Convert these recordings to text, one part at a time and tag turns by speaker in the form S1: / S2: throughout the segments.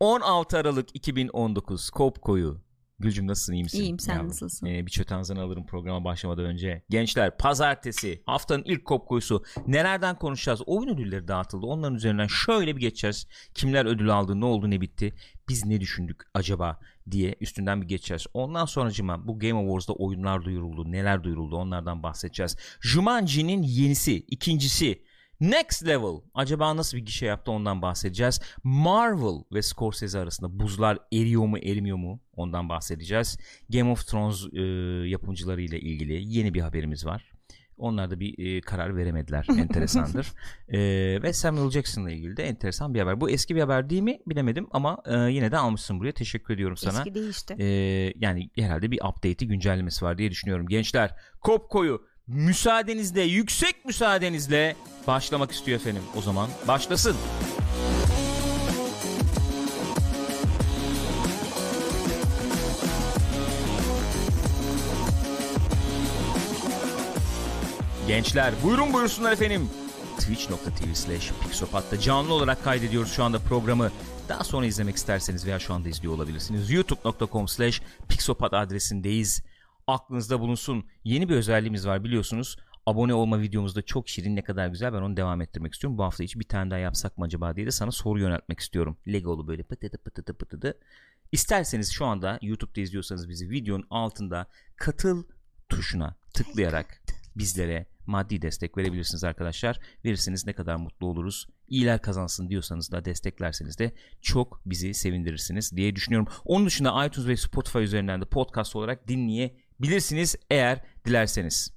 S1: 16 Aralık 2019 Kopko'yu Gülcüm nasılsın iyi misin?
S2: İyiyim sen Yavrum. nasılsın?
S1: Ee, bir çötanzını alırım programa başlamadan önce. Gençler pazartesi haftanın ilk kopkoyusu nelerden konuşacağız? Oyun ödülleri dağıtıldı. Onların üzerinden şöyle bir geçeceğiz. Kimler ödül aldı ne oldu ne bitti? Biz ne düşündük acaba diye üstünden bir geçeceğiz. Ondan sonracıma bu Game Awards'da oyunlar duyuruldu. Neler duyuruldu onlardan bahsedeceğiz. Jumanji'nin yenisi ikincisi Next Level acaba nasıl bir gişe yaptı ondan bahsedeceğiz. Marvel ve Scorsese arasında buzlar eriyor mu erimiyor mu ondan bahsedeceğiz. Game of Thrones e, yapımcıları ile ilgili yeni bir haberimiz var. Onlar da bir e, karar veremediler. Enteresandır. e, ve Samuel Jackson ile ilgili de enteresan bir haber. Bu eski bir haber değil mi bilemedim ama e, yine de almışsın buraya. Teşekkür ediyorum sana.
S2: Eski değil işte.
S1: E, yani herhalde bir update'i güncellemesi var diye düşünüyorum. Gençler Kopko'yu müsaadenizle yüksek müsaadenizle başlamak istiyor efendim. O zaman başlasın. Gençler buyurun buyursunlar efendim. Twitch.tv slash Pixopat'ta canlı olarak kaydediyoruz şu anda programı. Daha sonra izlemek isterseniz veya şu anda izliyor olabilirsiniz. youtube.com slash Pixopat adresindeyiz aklınızda bulunsun. Yeni bir özelliğimiz var biliyorsunuz. Abone olma videomuzda çok şirin ne kadar güzel ben onu devam ettirmek istiyorum. Bu hafta içi bir tane daha yapsak mı acaba diye de sana soru yöneltmek istiyorum. Legolu böyle pıtıdı pıtıdı pıtıdı. İsterseniz şu anda YouTube'da izliyorsanız bizi videonun altında katıl tuşuna tıklayarak bizlere maddi destek verebilirsiniz arkadaşlar. Verirseniz ne kadar mutlu oluruz. İyiler kazansın diyorsanız da desteklerseniz de çok bizi sevindirirsiniz diye düşünüyorum. Onun dışında iTunes ve Spotify üzerinden de podcast olarak dinleye bilirsiniz eğer dilerseniz.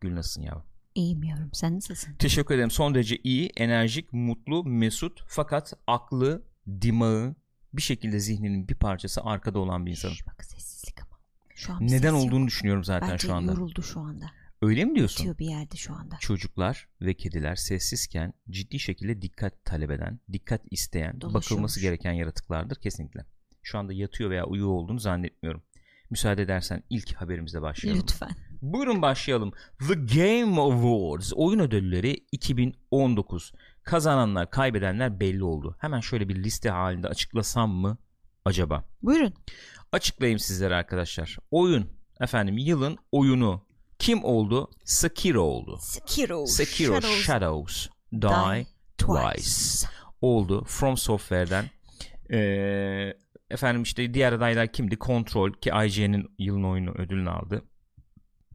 S1: Gül nasılsın yavrum?
S2: İyiyim yavrum sen nasılsın?
S1: Teşekkür ederim. Son derece iyi, enerjik, mutlu, mesut fakat aklı, dimağı bir şekilde zihninin bir parçası arkada olan bir insanım.
S2: Şş, bak sessizlik ama.
S1: Şu an Neden olduğunu yok. düşünüyorum zaten
S2: Bence
S1: şu anda.
S2: yoruldu şu anda.
S1: Öyle mi diyorsun?
S2: Bitiyor bir yerde şu anda.
S1: Çocuklar ve kediler sessizken ciddi şekilde dikkat talep eden, dikkat isteyen, bakılması gereken yaratıklardır kesinlikle. Şu anda yatıyor veya uyuyor olduğunu zannetmiyorum. Müsaade edersen ilk haberimizle başlayalım.
S2: Lütfen.
S1: Buyurun başlayalım. The Game Awards oyun ödülleri 2019. Kazananlar, kaybedenler belli oldu. Hemen şöyle bir liste halinde açıklasam mı acaba?
S2: Buyurun.
S1: Açıklayayım sizlere arkadaşlar. Oyun efendim yılın oyunu kim oldu? Sekiro oldu.
S2: Sekiro.
S1: Sekiro Shadows, Shadows Die, Die Twice. Twice oldu. From Software'den. Ee, Efendim işte diğer adaylar kimdi? Control ki IGN'in yılın oyunu ödülünü aldı.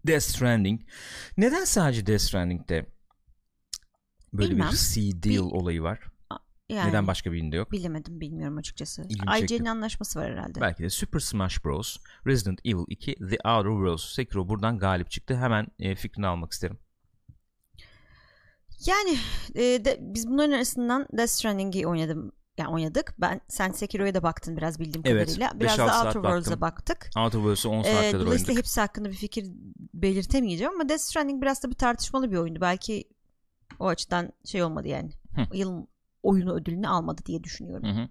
S1: Death Stranding. Neden sadece Death Stranding'de böyle Bilmem. bir C deal bir... olayı var? Yani, Neden başka birinde yok?
S2: Bilemedim bilmiyorum açıkçası. IGN'in anlaşması var herhalde.
S1: Belki de Super Smash Bros. Resident Evil 2 The Outer Worlds Sekiro buradan galip çıktı. Hemen e, fikrini almak isterim.
S2: Yani e, de, biz bunların arasından Death Stranding'i oynadım yani oynadık. Ben sen Sekiro'ya da baktın biraz bildiğim evet, kadarıyla. Biraz da Outer Worlds'a baktık.
S1: Outer Worlds'ı 10 saat ee, kadar
S2: oynadık. hepsi hakkında bir fikir belirtemeyeceğim ama Death Stranding biraz da bir tartışmalı bir oyundu. Belki o açıdan şey olmadı yani. Hı. Yılın oyunu ödülünü almadı diye düşünüyorum. Hı hı.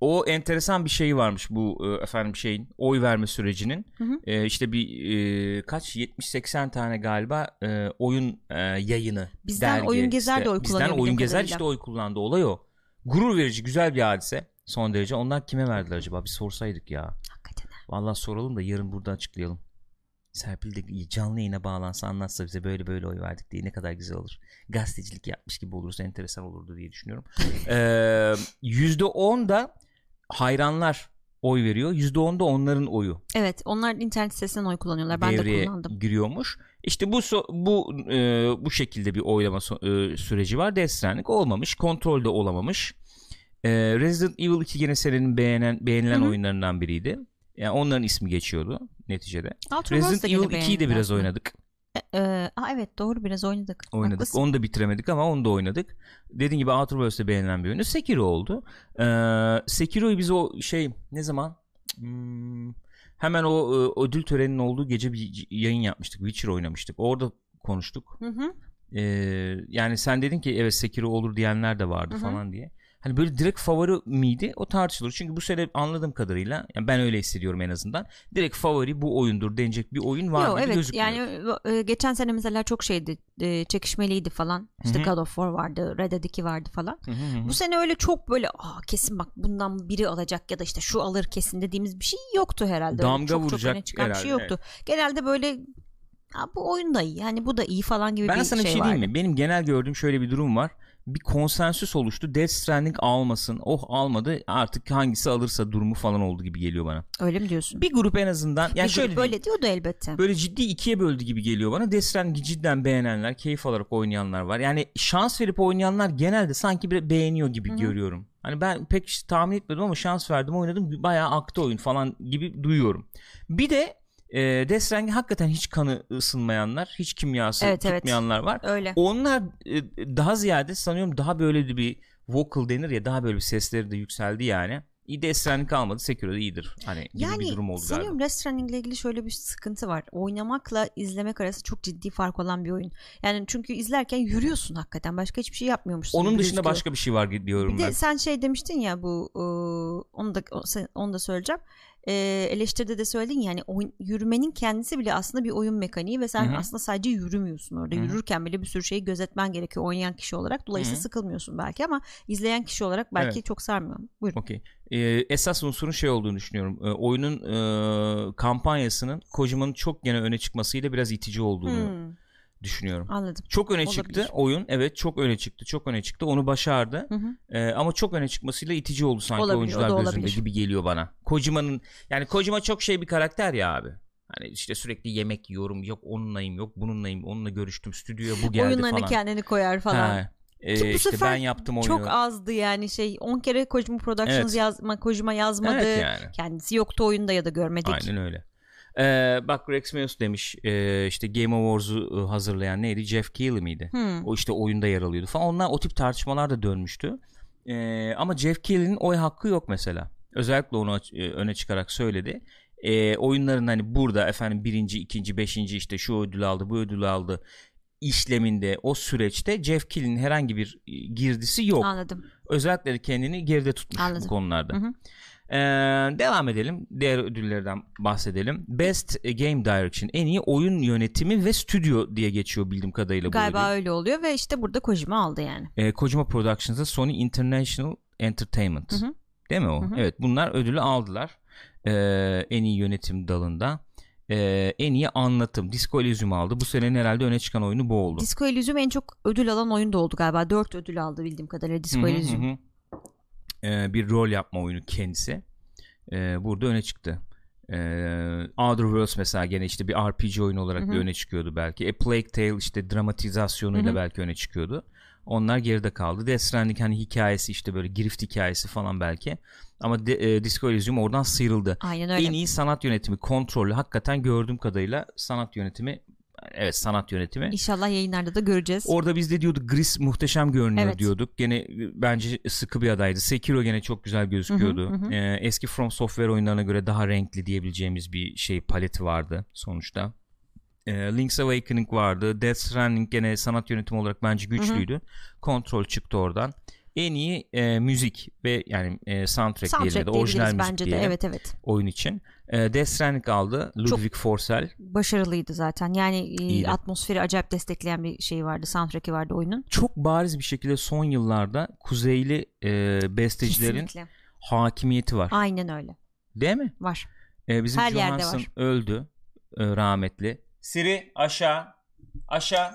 S1: O enteresan bir şey varmış bu e, efendim şeyin oy verme sürecinin. Hı hı. E, işte bir e, kaç 70-80 tane galiba e, oyun e, yayını
S2: Bizden dergi, oyun gezer işte, de oy kullanıyor.
S1: Bizden oyun
S2: gezer
S1: işte oy kullandı olay o gurur verici güzel bir hadise son derece. Onlar kime verdiler acaba? Bir sorsaydık ya.
S2: Hakikaten.
S1: Vallahi soralım da yarın burada açıklayalım. Serpil de canlı yayına bağlansa anlatsa bize böyle böyle oy verdik diye ne kadar güzel olur. Gazetecilik yapmış gibi olursa enteresan olurdu diye düşünüyorum. Yüzde on da hayranlar oy veriyor. Yüzde on da onların oyu.
S2: Evet onlar internet sitesinden oy kullanıyorlar. Ben de kullandım.
S1: giriyormuş. İşte bu bu e, bu şekilde bir oylama e, süreci var. Death olmamış. Kontrolde olamamış. E, Resident Evil 2 gene serinin beğenen beğenilen Hı-hı. oyunlarından biriydi. Yani onların ismi geçiyordu neticede.
S2: Outer
S1: Resident Evil 2'yi de biraz oynadık.
S2: E, e, evet doğru biraz oynadık.
S1: Oynadık. Haklısın. Onu da bitiremedik ama onu da oynadık. Dediğim gibi Outer Worlds'te beğenilen bir oyunu. Sekiro oldu. Ee, Sekiro'yu biz o şey ne zaman hmm, hemen o e, ödül töreninin olduğu gece bir yayın yapmıştık. Witcher oynamıştık. Orada konuştuk. Hı hı. Ee, yani sen dedin ki evet Sekiro olur diyenler de vardı hı hı. falan diye. Hani böyle direkt favori miydi o tartışılır. Çünkü bu sene anladığım kadarıyla yani ben öyle hissediyorum en azından. Direkt favori bu oyundur denecek bir oyun var mı
S2: evet,
S1: gözükmüyor.
S2: Yani e, geçen sene mesela çok şeydi e, çekişmeliydi falan. İşte
S1: Hı-hı.
S2: God of War vardı, Red Dead 2 vardı falan.
S1: Hı hı hı.
S2: Bu sene öyle çok böyle Aa, kesin bak bundan biri alacak ya da işte şu alır kesin dediğimiz bir şey yoktu herhalde. Öyle
S1: Damga
S2: çok,
S1: vuracak
S2: çok çıkan bir şey
S1: herhalde,
S2: yoktu. Genelde böyle "Aa, bu oyun da iyi yani bu da iyi falan gibi
S1: Ben
S2: bir
S1: sana
S2: şey,
S1: bir şey
S2: vardı.
S1: diyeyim mi? Benim genel gördüğüm şöyle bir durum var. Bir konsensüs oluştu. Death Stranding almasın. Oh almadı. Artık hangisi alırsa durumu falan oldu gibi geliyor bana.
S2: Öyle mi diyorsun?
S1: Bir grup en azından. Yani
S2: Bir
S1: şöyle
S2: grup böyle diyordu elbette.
S1: böyle ciddi ikiye böldü gibi geliyor bana. Death Stranding'i cidden beğenenler, keyif alarak oynayanlar var. Yani şans verip oynayanlar genelde sanki bir beğeniyor gibi görüyorum. Hani ben pek tahmin etmedim ama şans verdim oynadım. Bayağı aktı oyun falan gibi duyuyorum. Bir de e, Death Stranding hakikaten hiç kanı ısınmayanlar, hiç kimyası
S2: Evet, evet.
S1: tutmayanlar var.
S2: Öyle.
S1: Onlar e, daha ziyade sanıyorum daha böyle bir vocal denir ya daha böyle bir sesleri de yükseldi yani. İyi de Stranding kalmadı. Sekiro da iyidir. Hani gibi
S2: Yani
S1: bir durum oldu
S2: sanıyorum
S1: galiba.
S2: Death Stranding ile ilgili şöyle bir sıkıntı var. Oynamakla izlemek arası çok ciddi fark olan bir oyun. Yani çünkü izlerken yürüyorsun hakikaten. Başka hiçbir şey yapmıyormuşsun.
S1: Onun dışında başka bir şey var diyorum
S2: Bir
S1: ben.
S2: de sen şey demiştin ya bu onu da onu da söyleyeceğim. E, eleştiride de söyledin ya, yani oyun, yürümenin kendisi bile aslında bir oyun mekaniği ve sen
S1: Hı hı.
S2: aslında sadece yürümüyorsun orada.
S1: Hı hı.
S2: Yürürken bile bir sürü şeyi gözetmen gerekiyor oynayan kişi olarak. Dolayısıyla
S1: Hı hı.
S2: sıkılmıyorsun belki ama izleyen kişi olarak belki
S1: Evet.
S2: çok sarmıyor. Buyurun.
S1: Okey. Ee, esas unsurun şey olduğunu düşünüyorum. Ee, oyunun e, kampanyasının Kojima'nın çok gene öne çıkmasıyla biraz itici olduğunu
S2: Hmm,
S1: düşünüyorum.
S2: anladım.
S1: Çok öne
S2: Olabilir.
S1: çıktı oyun. Evet çok öne çıktı. Çok öne çıktı. Onu başardı.
S2: Hı hı.
S1: Ee, ama çok öne çıkmasıyla itici oldu sanki
S2: Olabilir,
S1: oyuncular gözünde
S2: olabilir.
S1: gibi geliyor bana. Kojima'nın yani Kojima çok şey bir karakter ya abi. Hani işte sürekli yemek yiyorum. Yok onunlayım, yok bununlayım. Onunla görüştüm. Stüdyoya bu geldi
S2: Oyunlarını
S1: falan.
S2: kendini koyar falan.
S1: Ha. Ee,
S2: Ki bu
S1: işte
S2: sefer
S1: ben yaptım oyunu.
S2: Çok azdı yani şey 10 kere Kojima Productions
S1: Evet.
S2: yazma Kojima yazmadı.
S1: Evet yani.
S2: Kendisi yoktu oyunda ya da görmedik.
S1: Aynen öyle. Ee, bak Rex Meus demiş e, işte Game Awards'u e, hazırlayan neydi? Jeff Keighley miydi?
S2: Hmm.
S1: O işte oyunda yer alıyordu falan. Onlar o tip tartışmalar da dönmüştü. Ee, ama Jeff Keighley'nin oy hakkı yok mesela. Özellikle onu e, öne çıkarak söyledi. Ee, oyunların hani burada efendim birinci, ikinci, beşinci işte şu ödülü aldı, bu ödülü aldı işleminde o süreçte Jeff Keighley'nin herhangi bir e, girdisi yok.
S2: Anladım.
S1: Özellikle kendini geride tutmuş
S2: Anladım.
S1: bu konularda.
S2: Hı hı.
S1: Ee, devam edelim. Diğer ödüllerden bahsedelim. Best Game Direction en iyi oyun yönetimi ve stüdyo diye geçiyor bildiğim kadarıyla
S2: Galiba
S1: ödül.
S2: öyle oluyor ve işte burada Kojima aldı yani.
S1: Ee, Kojima Productions'da Sony International Entertainment.
S2: Hı hı.
S1: Değil mi o?
S2: Hı hı.
S1: Evet bunlar ödülü aldılar. Ee, en iyi yönetim dalında. Ee, en iyi anlatım. Disco Elysium aldı. Bu senenin herhalde öne çıkan oyunu bu oldu.
S2: Disco Elysium en çok ödül alan oyun da oldu galiba. 4 ödül aldı bildiğim kadarıyla Disco
S1: Hı hı,
S2: Elysium.
S1: hı Ee, bir rol yapma oyunu kendisi. Ee, burada öne çıktı. Ee, Outer Worlds mesela gene işte bir RPG oyunu olarak
S2: Hı hı.
S1: bir öne çıkıyordu belki. A Plague Tale işte dramatizasyonuyla
S2: Hı hı.
S1: belki öne çıkıyordu. Onlar geride kaldı. Death Stranding hani hikayesi işte böyle girift hikayesi falan belki. Ama de, e, Disco Elysium oradan sıyrıldı.
S2: Aynen öyle.
S1: En iyi sanat yönetimi, kontrollü. Hakikaten gördüğüm kadarıyla sanat yönetimi evet sanat yönetimi.
S2: İnşallah yayınlarda da göreceğiz.
S1: Orada biz de diyorduk Gris muhteşem görünüyor
S2: Evet.
S1: diyorduk. Gene e, bence sıkı bir adaydı. Sekiro gene çok güzel gözüküyordu.
S2: Hı hı, hı hı.
S1: Ee, eski From Software oyunlarına göre daha renkli diyebileceğimiz bir şey paleti vardı sonuçta. Ee, Link's Awakening vardı. Death Stranding gene sanat yönetimi olarak bence güçlüydü. Control çıktı oradan. En iyi e, müzik ve yani e, soundtrack, diyelim
S2: Soundtrack
S1: da orijinal
S2: diyebiliriz
S1: müzik
S2: bence de.
S1: diyelim
S2: Evet evet.
S1: oyun için. E, Death Stranding aldı. Ludwig Forsell.
S2: Başarılıydı zaten. Yani e,
S1: İyiydi.
S2: atmosferi acayip destekleyen bir şey vardı. Soundtrack'i vardı oyunun.
S1: Çok bariz bir şekilde son yıllarda kuzeyli e, bestecilerin
S2: Kesinlikle.
S1: hakimiyeti var.
S2: Aynen öyle.
S1: Değil mi?
S2: Var.
S1: Ee, bizim
S2: Her yerde
S1: Johansson
S2: var.
S1: öldü e, rahmetli. Siri aşağı aşağı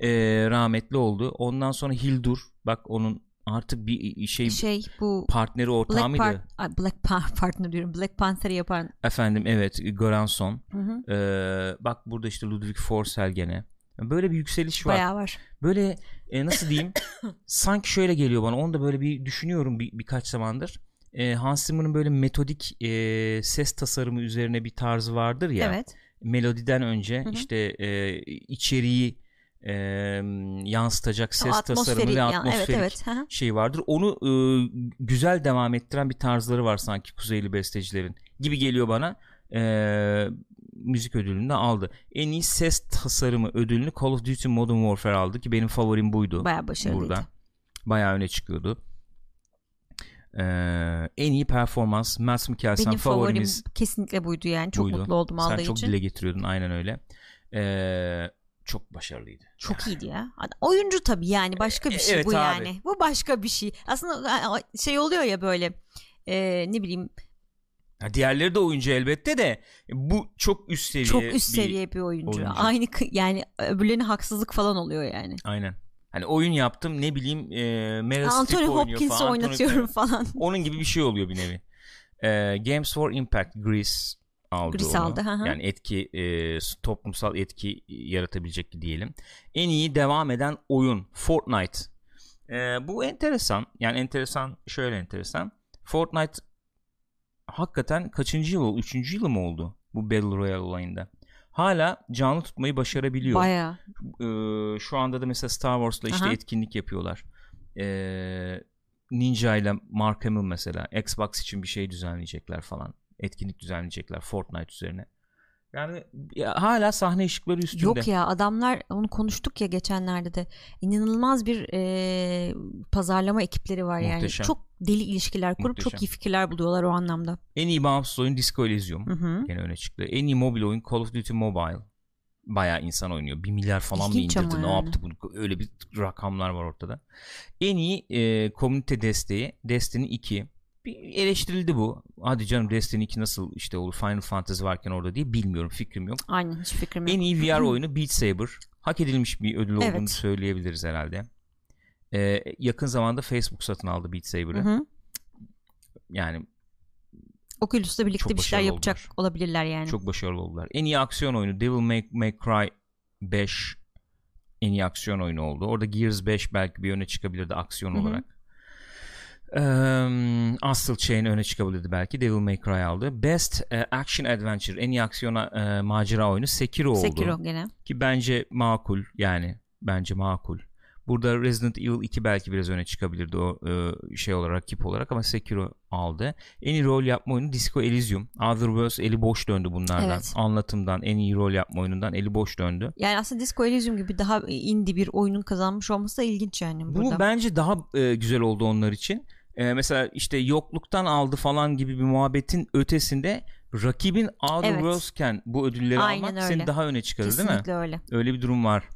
S1: Ee, rahmetli oldu. Ondan sonra Hildur bak onun artık bir şey,
S2: Şey bu
S1: partneri ortağı
S2: Black,
S1: mıydı?
S2: Part, Ay, Black Pa- partner diyorum. Black Panther'ı yapan.
S1: Efendim evet Göransson.
S2: Hı hı.
S1: Ee, bak burada işte Ludwig Forsell gene. Böyle bir yükseliş var.
S2: Bayağı var.
S1: Böyle e, nasıl diyeyim? sanki şöyle geliyor bana. Onu da böyle bir düşünüyorum bir, birkaç zamandır. Ee, Hans Zimmer'ın böyle metodik e, ses tasarımı üzerine bir tarzı vardır ya.
S2: Evet.
S1: melodiden önce
S2: Hı hı.
S1: işte e, içeriği e, yansıtacak ses tasarımı ve
S2: yani,
S1: atmosferik
S2: Evet evet.
S1: Şey vardır. Onu e, güzel devam ettiren bir tarzları var sanki Kuzeyli bestecilerin gibi geliyor bana. E, müzik ödülünü de aldı. En iyi ses tasarımı ödülünü Call of Duty Modern Warfare aldı ki benim favorim buydu.
S2: Bayağı başarılıydı.
S1: Burada. Bayağı öne çıkıyordu. Ee, en iyi performans Mads Mikkelsen
S2: Benim
S1: favorimiz.
S2: favorim kesinlikle buydu yani. Çok
S1: buydu.
S2: mutlu oldum aldığı
S1: Sen çok
S2: için.
S1: dile getiriyordun aynen öyle. Ee, çok başarılıydı.
S2: Çok iyiydi ya. Oyuncu tabii yani başka bir
S1: E,
S2: şey
S1: evet
S2: bu
S1: abi.
S2: yani. Bu başka bir şey. Aslında şey oluyor ya böyle e, ne bileyim
S1: Ha, diğerleri de oyuncu elbette de bu çok üst seviye.
S2: çok üst
S1: bir-
S2: seviye bir oyuncu.
S1: oyuncu.
S2: Aynı yani öbürlerine haksızlık falan oluyor yani.
S1: Aynen. Hani oyun yaptım ne bileyim e, Meryl
S2: Anthony Hopkins'i
S1: falan. Anthony-
S2: oynatıyorum falan.
S1: Onun gibi bir şey oluyor bir nevi. Ee, Games for Impact Greece aldı
S2: Grease
S1: onu.
S2: aldı, hı hı.
S1: Yani etki e, toplumsal etki yaratabilecek diyelim. En iyi devam eden oyun Fortnite. Ee, bu enteresan. Yani enteresan şöyle enteresan. Fortnite hakikaten kaçıncı yıl oldu? Üçüncü yılı mı oldu? Bu Battle Royale olayında. Hala canlı tutmayı başarabiliyor.
S2: Baya.
S1: Ee, şu anda da mesela Star Wars'la işte
S2: Aha.
S1: etkinlik yapıyorlar. Ee, Ninja ile Mark Hamill mesela Xbox için bir şey düzenleyecekler falan. Etkinlik düzenleyecekler Fortnite üzerine. Yani ya, hala sahne ışıkları üstünde.
S2: Yok ya adamlar onu konuştuk ya geçenlerde de inanılmaz bir e, pazarlama ekipleri var yani.
S1: Muhteşem.
S2: Çok deli ilişkiler kurup
S1: Muhteşem.
S2: çok iyi fikirler buluyorlar o anlamda.
S1: En iyi bağımsız oyun Disco Elysium.
S2: Hı hı.
S1: Gene öne çıktı. En iyi mobil oyun Call of Duty Mobile. Bayağı insan oynuyor. Bir milyar falan
S2: İlginç
S1: mı indirdi? Ne
S2: yani.
S1: yaptı? Bu? Öyle bir rakamlar var ortada. En iyi e, komünite desteği Destiny 2. Bir eleştirildi bu. Hadi canım Destiny 2 nasıl işte olur Final Fantasy varken orada diye bilmiyorum. Fikrim yok.
S2: Aynen hiç fikrim yok.
S1: En iyi VR oyunu Beat Saber. Hak edilmiş bir ödül olduğunu
S2: Evet.
S1: söyleyebiliriz herhalde. E, yakın zamanda Facebook satın aldı Beat Saber'ı. Yani
S2: Oculus'la birlikte bir şeyler yapacak
S1: oldular.
S2: olabilirler yani.
S1: Çok başarılı oldular. En iyi aksiyon oyunu Devil May, May Cry 5 en iyi aksiyon oyunu oldu. Orada Gears 5 belki bir öne çıkabilirdi aksiyon
S2: Hı hı.
S1: olarak. Eee Astral Chain öne çıkabilirdi belki. Devil May Cry aldı. Best e, Action Adventure en iyi aksiyon e, macera oyunu Sekiro oldu.
S2: Sekiro gene.
S1: Ki bence makul yani bence makul. Burada Resident Evil 2 belki biraz öne çıkabilirdi o e, şey olarak rakip olarak ama Sekiro aldı. En iyi rol yapma oyunu Disco Elysium. Otherworlds eli boş döndü bunlardan.
S2: Evet.
S1: Anlatımdan en iyi rol yapma oyunundan eli boş döndü.
S2: Yani aslında Disco Elysium gibi daha indie bir oyunun kazanmış olması da ilginç yani
S1: Bu
S2: burada.
S1: bence daha e, güzel oldu onlar için. E, mesela işte yokluktan aldı falan gibi bir muhabbetin ötesinde rakibin Otherworlds'ken bu ödülleri
S2: Aynen
S1: almak
S2: öyle.
S1: seni daha öne çıkarır değil mi?
S2: Kesinlikle öyle.
S1: Öyle bir durum var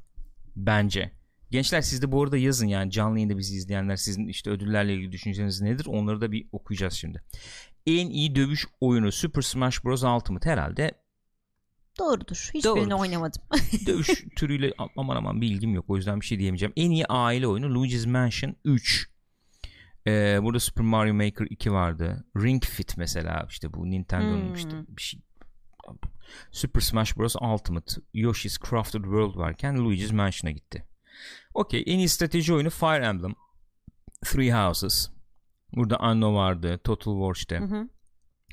S1: bence. Gençler siz de bu arada yazın yani canlı yayında bizi izleyenler sizin işte ödüllerle ilgili düşünceniz nedir? Onları da bir okuyacağız şimdi. En iyi dövüş oyunu Super Smash Bros. Ultimate herhalde
S2: Doğrudur. Hiçbirini
S1: Doğrudur.
S2: oynamadım.
S1: dövüş türüyle aman aman bir ilgim yok o yüzden bir şey diyemeyeceğim. En iyi aile oyunu Luigi's Mansion 3. Ee, burada Super Mario Maker 2 vardı. Ring Fit mesela işte bu Nintendo'nun
S2: Hmm.
S1: işte bir şey Super Smash Bros. Ultimate, Yoshi's Crafted World varken Luigi's Mansion'a gitti. Okey. En iyi strateji oyunu Fire Emblem. Three Houses. Burada Anno vardı. Total War işte.
S2: Hı hı.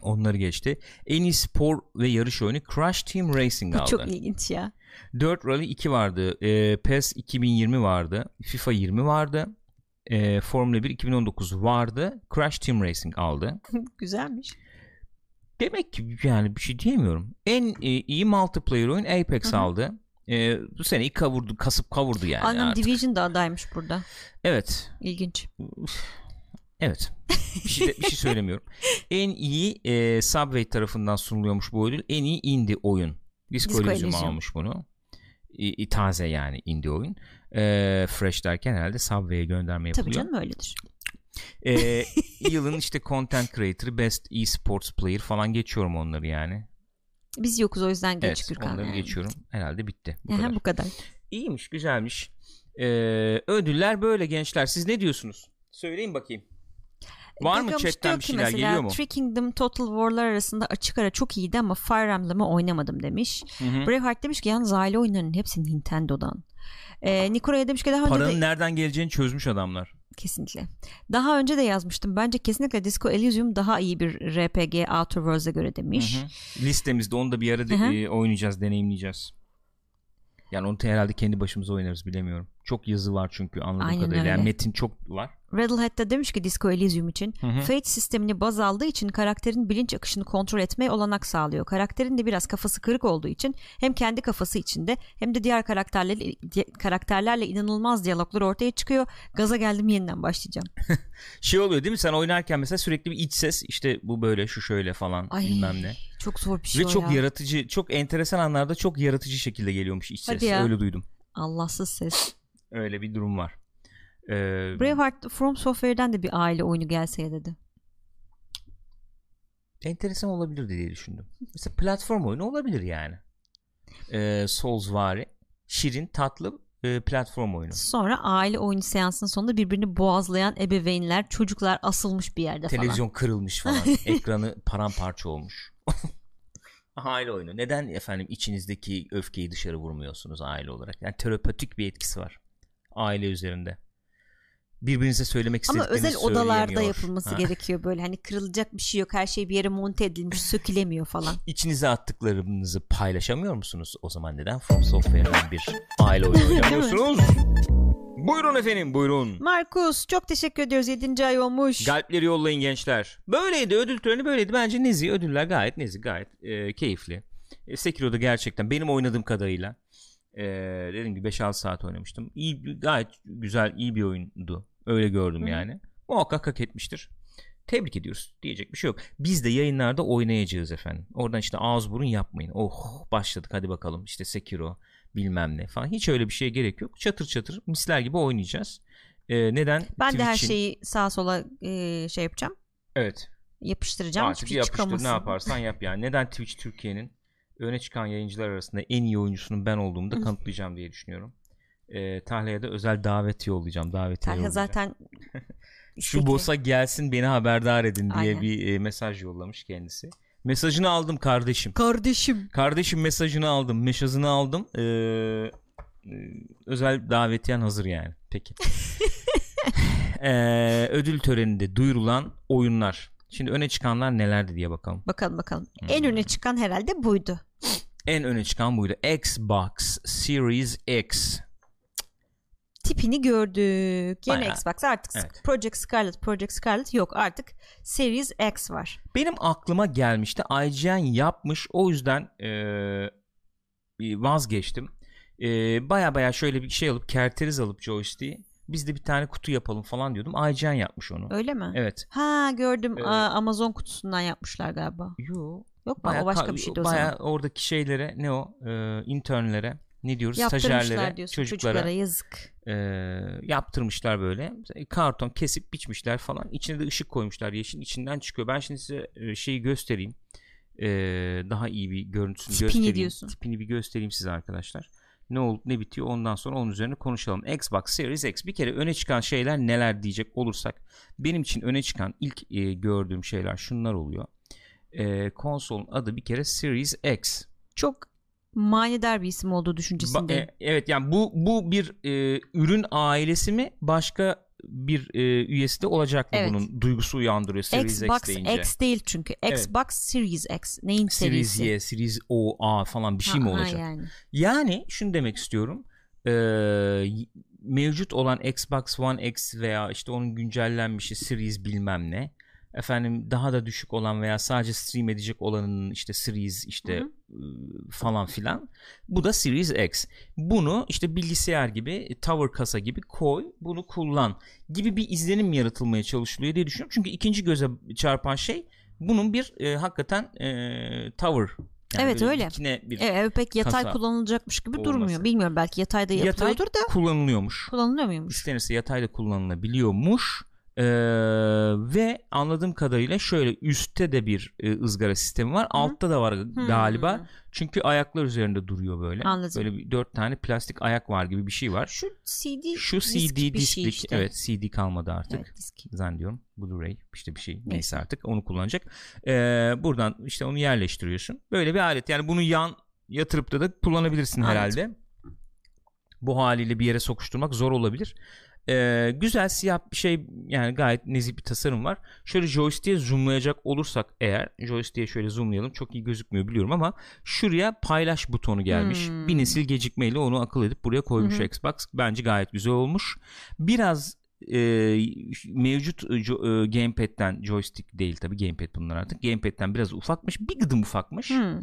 S1: Onları geçti. En iyi spor ve yarış oyunu Crash Team Racing
S2: Bu
S1: aldı.
S2: çok ilginç ya.
S1: Dirt Rally 2 vardı. E, PES 2020 vardı. FIFA 20 vardı. E, Formula 1 2019 vardı. Crash Team Racing aldı.
S2: Güzelmiş.
S1: Demek ki yani bir şey diyemiyorum. En e, iyi multiplayer oyun Apex
S2: Hı hı.
S1: aldı. E, bu seneyi kavurdu, kasıp kavurdu yani
S2: Anladım
S1: artık.
S2: Division da adaymış burada.
S1: Evet.
S2: İlginç.
S1: Evet. Bir şey, de- bir şey söylemiyorum. En iyi e, Subway tarafından sunuluyormuş bu ödül. En iyi indie oyun. Disco,
S2: Disco
S1: Elysium. almış bunu. İ- taze yani indie oyun. E, fresh derken herhalde Subway'e gönderme
S2: Tabii
S1: yapılıyor.
S2: canım öyledir.
S1: E, yılın işte content creator, best e-sports player falan geçiyorum onları yani.
S2: Biz yokuz o yüzden geç
S1: evet,
S2: Gürkan.
S1: onları
S2: yani.
S1: geçiyorum. Herhalde bitti. Bu
S2: Aha,
S1: kadar.
S2: bu kadar.
S1: İyiymiş, güzelmiş. E, ödüller böyle gençler. Siz ne diyorsunuz? Söyleyin bakayım. Var mı
S2: Gagamış
S1: chatten
S2: diyor
S1: bir
S2: ki
S1: şeyler
S2: mesela,
S1: geliyor mu?
S2: Three Kingdom Total War'lar arasında açık ara çok iyiydi ama Fire Emblem'ı oynamadım demiş.
S1: Hı hı.
S2: Braveheart demiş ki yalnız aile oyunlarının hepsi Nintendo'dan. Ee, Nikora'ya demiş ki daha önce
S1: Paranın
S2: de
S1: nereden geleceğini çözmüş adamlar.
S2: kesinlikle. Daha önce de yazmıştım. Bence kesinlikle Disco Elysium daha iyi bir RPG Outer Worlds'e göre demiş.
S1: Hı hı. Listemizde onu da bir ara de-
S2: Hı hı.
S1: e, oynayacağız, deneyimleyeceğiz. Yani onu herhalde kendi başımıza oynarız bilemiyorum. Çok yazı var çünkü anladığım
S2: Aynen
S1: kadarıyla.
S2: öyle.
S1: Yani metin çok var.
S2: Rattlehead de demiş ki Disco Elysium için
S1: Hı hı.
S2: Fate sistemini baz aldığı için karakterin bilinç akışını kontrol etmeye olanak sağlıyor. Karakterin de biraz kafası kırık olduğu için hem kendi kafası içinde hem de diğer karakterlerle, karakterlerle inanılmaz diyaloglar ortaya çıkıyor. Gaza geldim yeniden başlayacağım.
S1: Şey oluyor değil mi? Sen oynarken mesela sürekli bir iç ses işte bu böyle şu şöyle falan
S2: Ay
S1: bilmem ne.
S2: Çok zor bir şey
S1: Ve
S2: o
S1: çok
S2: ya.
S1: yaratıcı, çok enteresan anlarda çok yaratıcı şekilde geliyormuş iç
S2: Hadi
S1: ses.
S2: ya.
S1: Öyle duydum.
S2: Allahsız ses.
S1: Öyle bir durum var. Ee,
S2: Braveheart From Software'den de bir aile oyunu gelse ya dedi.
S1: enteresan olabilir diye düşündüm. Mesela platform oyunu olabilir yani. Ee, Soulsvari. Şirin, tatlı e, platform oyunu.
S2: Sonra aile oyunu seansının sonunda birbirini boğazlayan ebeveynler, çocuklar asılmış bir yerde falan.
S1: Televizyon kırılmış falan. Ekranı paramparça olmuş. aile oyunu. Neden efendim içinizdeki öfkeyi dışarı vurmuyorsunuz aile olarak? Yani terapötik bir etkisi var. Aile üzerinde. Birbirinize söylemek
S2: Ama
S1: istediklerinizi
S2: özel odalarda yapılması
S1: Ha.
S2: gerekiyor böyle hani kırılacak bir şey yok her şey bir yere monte edilmiş sökülemiyor falan.
S1: İçinize attıklarınızı paylaşamıyor musunuz? O zaman neden From Software'den bir aile oyunu oynamıyorsunuz? buyurun efendim buyurun.
S2: Markus çok teşekkür ediyoruz 7. ay olmuş.
S1: Galpleri yollayın gençler. Böyleydi ödül töreni böyleydi. Bence nezih ödüller gayet nezih gayet e, keyifli. E, Sekiro'da gerçekten benim oynadığım kadarıyla e, dediğim gibi 5-6 saat oynamıştım. İyi, gayet güzel iyi bir oyundu. Öyle gördüm
S2: Hı.
S1: yani. Muhakkak hak etmiştir. Tebrik ediyoruz. Diyecek bir şey yok. Biz de yayınlarda oynayacağız efendim. Oradan işte ağız burun yapmayın. Oh başladık hadi bakalım. İşte Sekiro bilmem ne falan. Hiç öyle bir şeye gerek yok. Çatır çatır misler gibi oynayacağız. E, neden?
S2: ben de her
S1: Twitch'in-
S2: şeyi sağa sola e, şey yapacağım.
S1: Evet.
S2: Yapıştıracağım.
S1: Artık
S2: Hiçbir şey
S1: yapıştır
S2: çıkamasın.
S1: ne yaparsan yap yani. Neden Twitch Türkiye'nin öne çıkan yayıncılar arasında en iyi oyuncusunun ben olduğumu da kanıtlayacağım diye düşünüyorum. Ee, Talya'ya da özel davet yollayacağım. Davetiye yollayacağım.
S2: zaten
S1: Şu boss'a gelsin beni haberdar edin diye
S2: Aynen.
S1: bir e, mesaj yollamış kendisi. Mesajını aldım kardeşim.
S2: Kardeşim.
S1: Kardeşim mesajını aldım. Mesajını aldım. Ee, e, özel davetiyen hazır yani. Peki. Ee, ödül töreninde duyurulan oyunlar. Şimdi öne çıkanlar nelerdi diye bakalım.
S2: Bakalım bakalım.
S1: Hmm.
S2: En öne çıkan herhalde buydu.
S1: En öne çıkan buydu. Xbox Series X.
S2: Tipini gördük. Yeni
S1: Bayağı.
S2: Xbox artık
S1: Evet.
S2: Project Scarlet, Project Scarlet yok artık Series X var.
S1: Benim aklıma gelmişti. IGN yapmış. O yüzden bir vazgeçtim. Eee baya baya şöyle bir şey alıp kerteriz alıp joystick'i biz de bir tane kutu yapalım falan diyordum. IGN yapmış onu.
S2: Öyle mi?
S1: Evet.
S2: Ha gördüm.
S1: Evet.
S2: Aa, Amazon kutusundan yapmışlar galiba.
S1: Yo.
S2: Yok mu? O başka
S1: ka-
S2: bir şeydi o zaman.
S1: oradaki şeylere ne o? Eee internlere ne diyoruz? Stajyerlere,
S2: diyorsun
S1: çocuklara,
S2: çocuklara yazık.
S1: e, yaptırmışlar böyle. Karton kesip biçmişler falan. İçine de ışık koymuşlar. Yeşil içinden çıkıyor. Ben şimdi size e, şeyi göstereyim. E, daha iyi bir görüntüsünü
S2: Tipini
S1: göstereyim.
S2: diyorsun.
S1: Tipini bir göstereyim size arkadaşlar. Ne oldu ne bitiyor ondan sonra onun üzerine konuşalım. Xbox Series X bir kere öne çıkan şeyler neler diyecek olursak benim için öne çıkan ilk e, gördüğüm şeyler şunlar oluyor. E, konsolun adı bir kere Series X.
S2: Çok manidar bir isim olduğu düşüncesindeyim.
S1: Ba- e, evet yani bu bu bir e, ürün ailesi mi başka bir e, üyesi de olacak mı
S2: Evet.
S1: bunun duygusu uyandırıyor Series
S2: Xbox
S1: X deyince.
S2: X değil çünkü.
S1: Evet.
S2: Xbox Series X. Neyin
S1: Series
S2: serisi?
S1: Y, Series O, A falan bir şey mi
S2: Ha, ha,
S1: olacak?
S2: yani.
S1: Yani şunu demek istiyorum. Y- mevcut olan Xbox One X veya işte onun güncellenmişi Series bilmem ne. Efendim daha da düşük olan veya sadece stream edecek olanın işte Series işte
S2: Hı
S1: ıı, falan filan. Bu da Series X. Bunu işte bilgisayar gibi, tower kasa gibi koy, bunu kullan gibi bir izlenim yaratılmaya çalışılıyor diye düşünüyorum. Çünkü ikinci göze çarpan şey bunun bir e, hakikaten e, tower.
S2: Evet,
S1: böyle
S2: öyle.
S1: bir
S2: Evet, pek yatay
S1: Kasa
S2: kullanılacakmış gibi
S1: olması.
S2: durmuyor. Bilmiyorum belki yatayda
S1: Yatay
S2: da
S1: kullanılıyormuş.
S2: kullanılıyor muymuş?
S1: İstenirse yatayda kullanılabiliyormuş. Ee, ve anladığım kadarıyla şöyle üstte de bir e, ızgara sistemi var. Altta da var galiba.
S2: Hmm.
S1: Çünkü ayaklar üzerinde duruyor böyle.
S2: Anladım.
S1: Böyle bir dört tane plastik ayak var gibi bir şey var.
S2: Şu CD
S1: Şu
S2: disk
S1: CD disklik.
S2: şey işte.
S1: Evet CD kalmadı artık.
S2: Evet, disk.
S1: Zannediyorum. Blu-ray işte bir şey. Neyse,
S2: Neyse.
S1: artık onu kullanacak. Ee, buradan işte onu yerleştiriyorsun. Böyle bir alet. Yani bunu yan yatırıp da, da kullanabilirsin
S2: Anladım.
S1: herhalde. Bu haliyle bir yere sokuşturmak zor olabilir. Ee, güzel siyah bir şey yani gayet nezih bir tasarım var. Şöyle joystick'e zoomlayacak olursak eğer joystick'e şöyle zoomlayalım çok iyi gözükmüyor biliyorum ama şuraya paylaş butonu gelmiş.
S2: Hmm.
S1: Bir nesil gecikmeyle onu akıl edip buraya koymuş
S2: hı.
S1: Xbox. Bence gayet güzel olmuş. Biraz e, mevcut e, gamepad'den joystick değil tabi gamepad bunlar artık. Gamepad'den biraz ufakmış. Bir gıdım ufakmış.
S2: Hmm.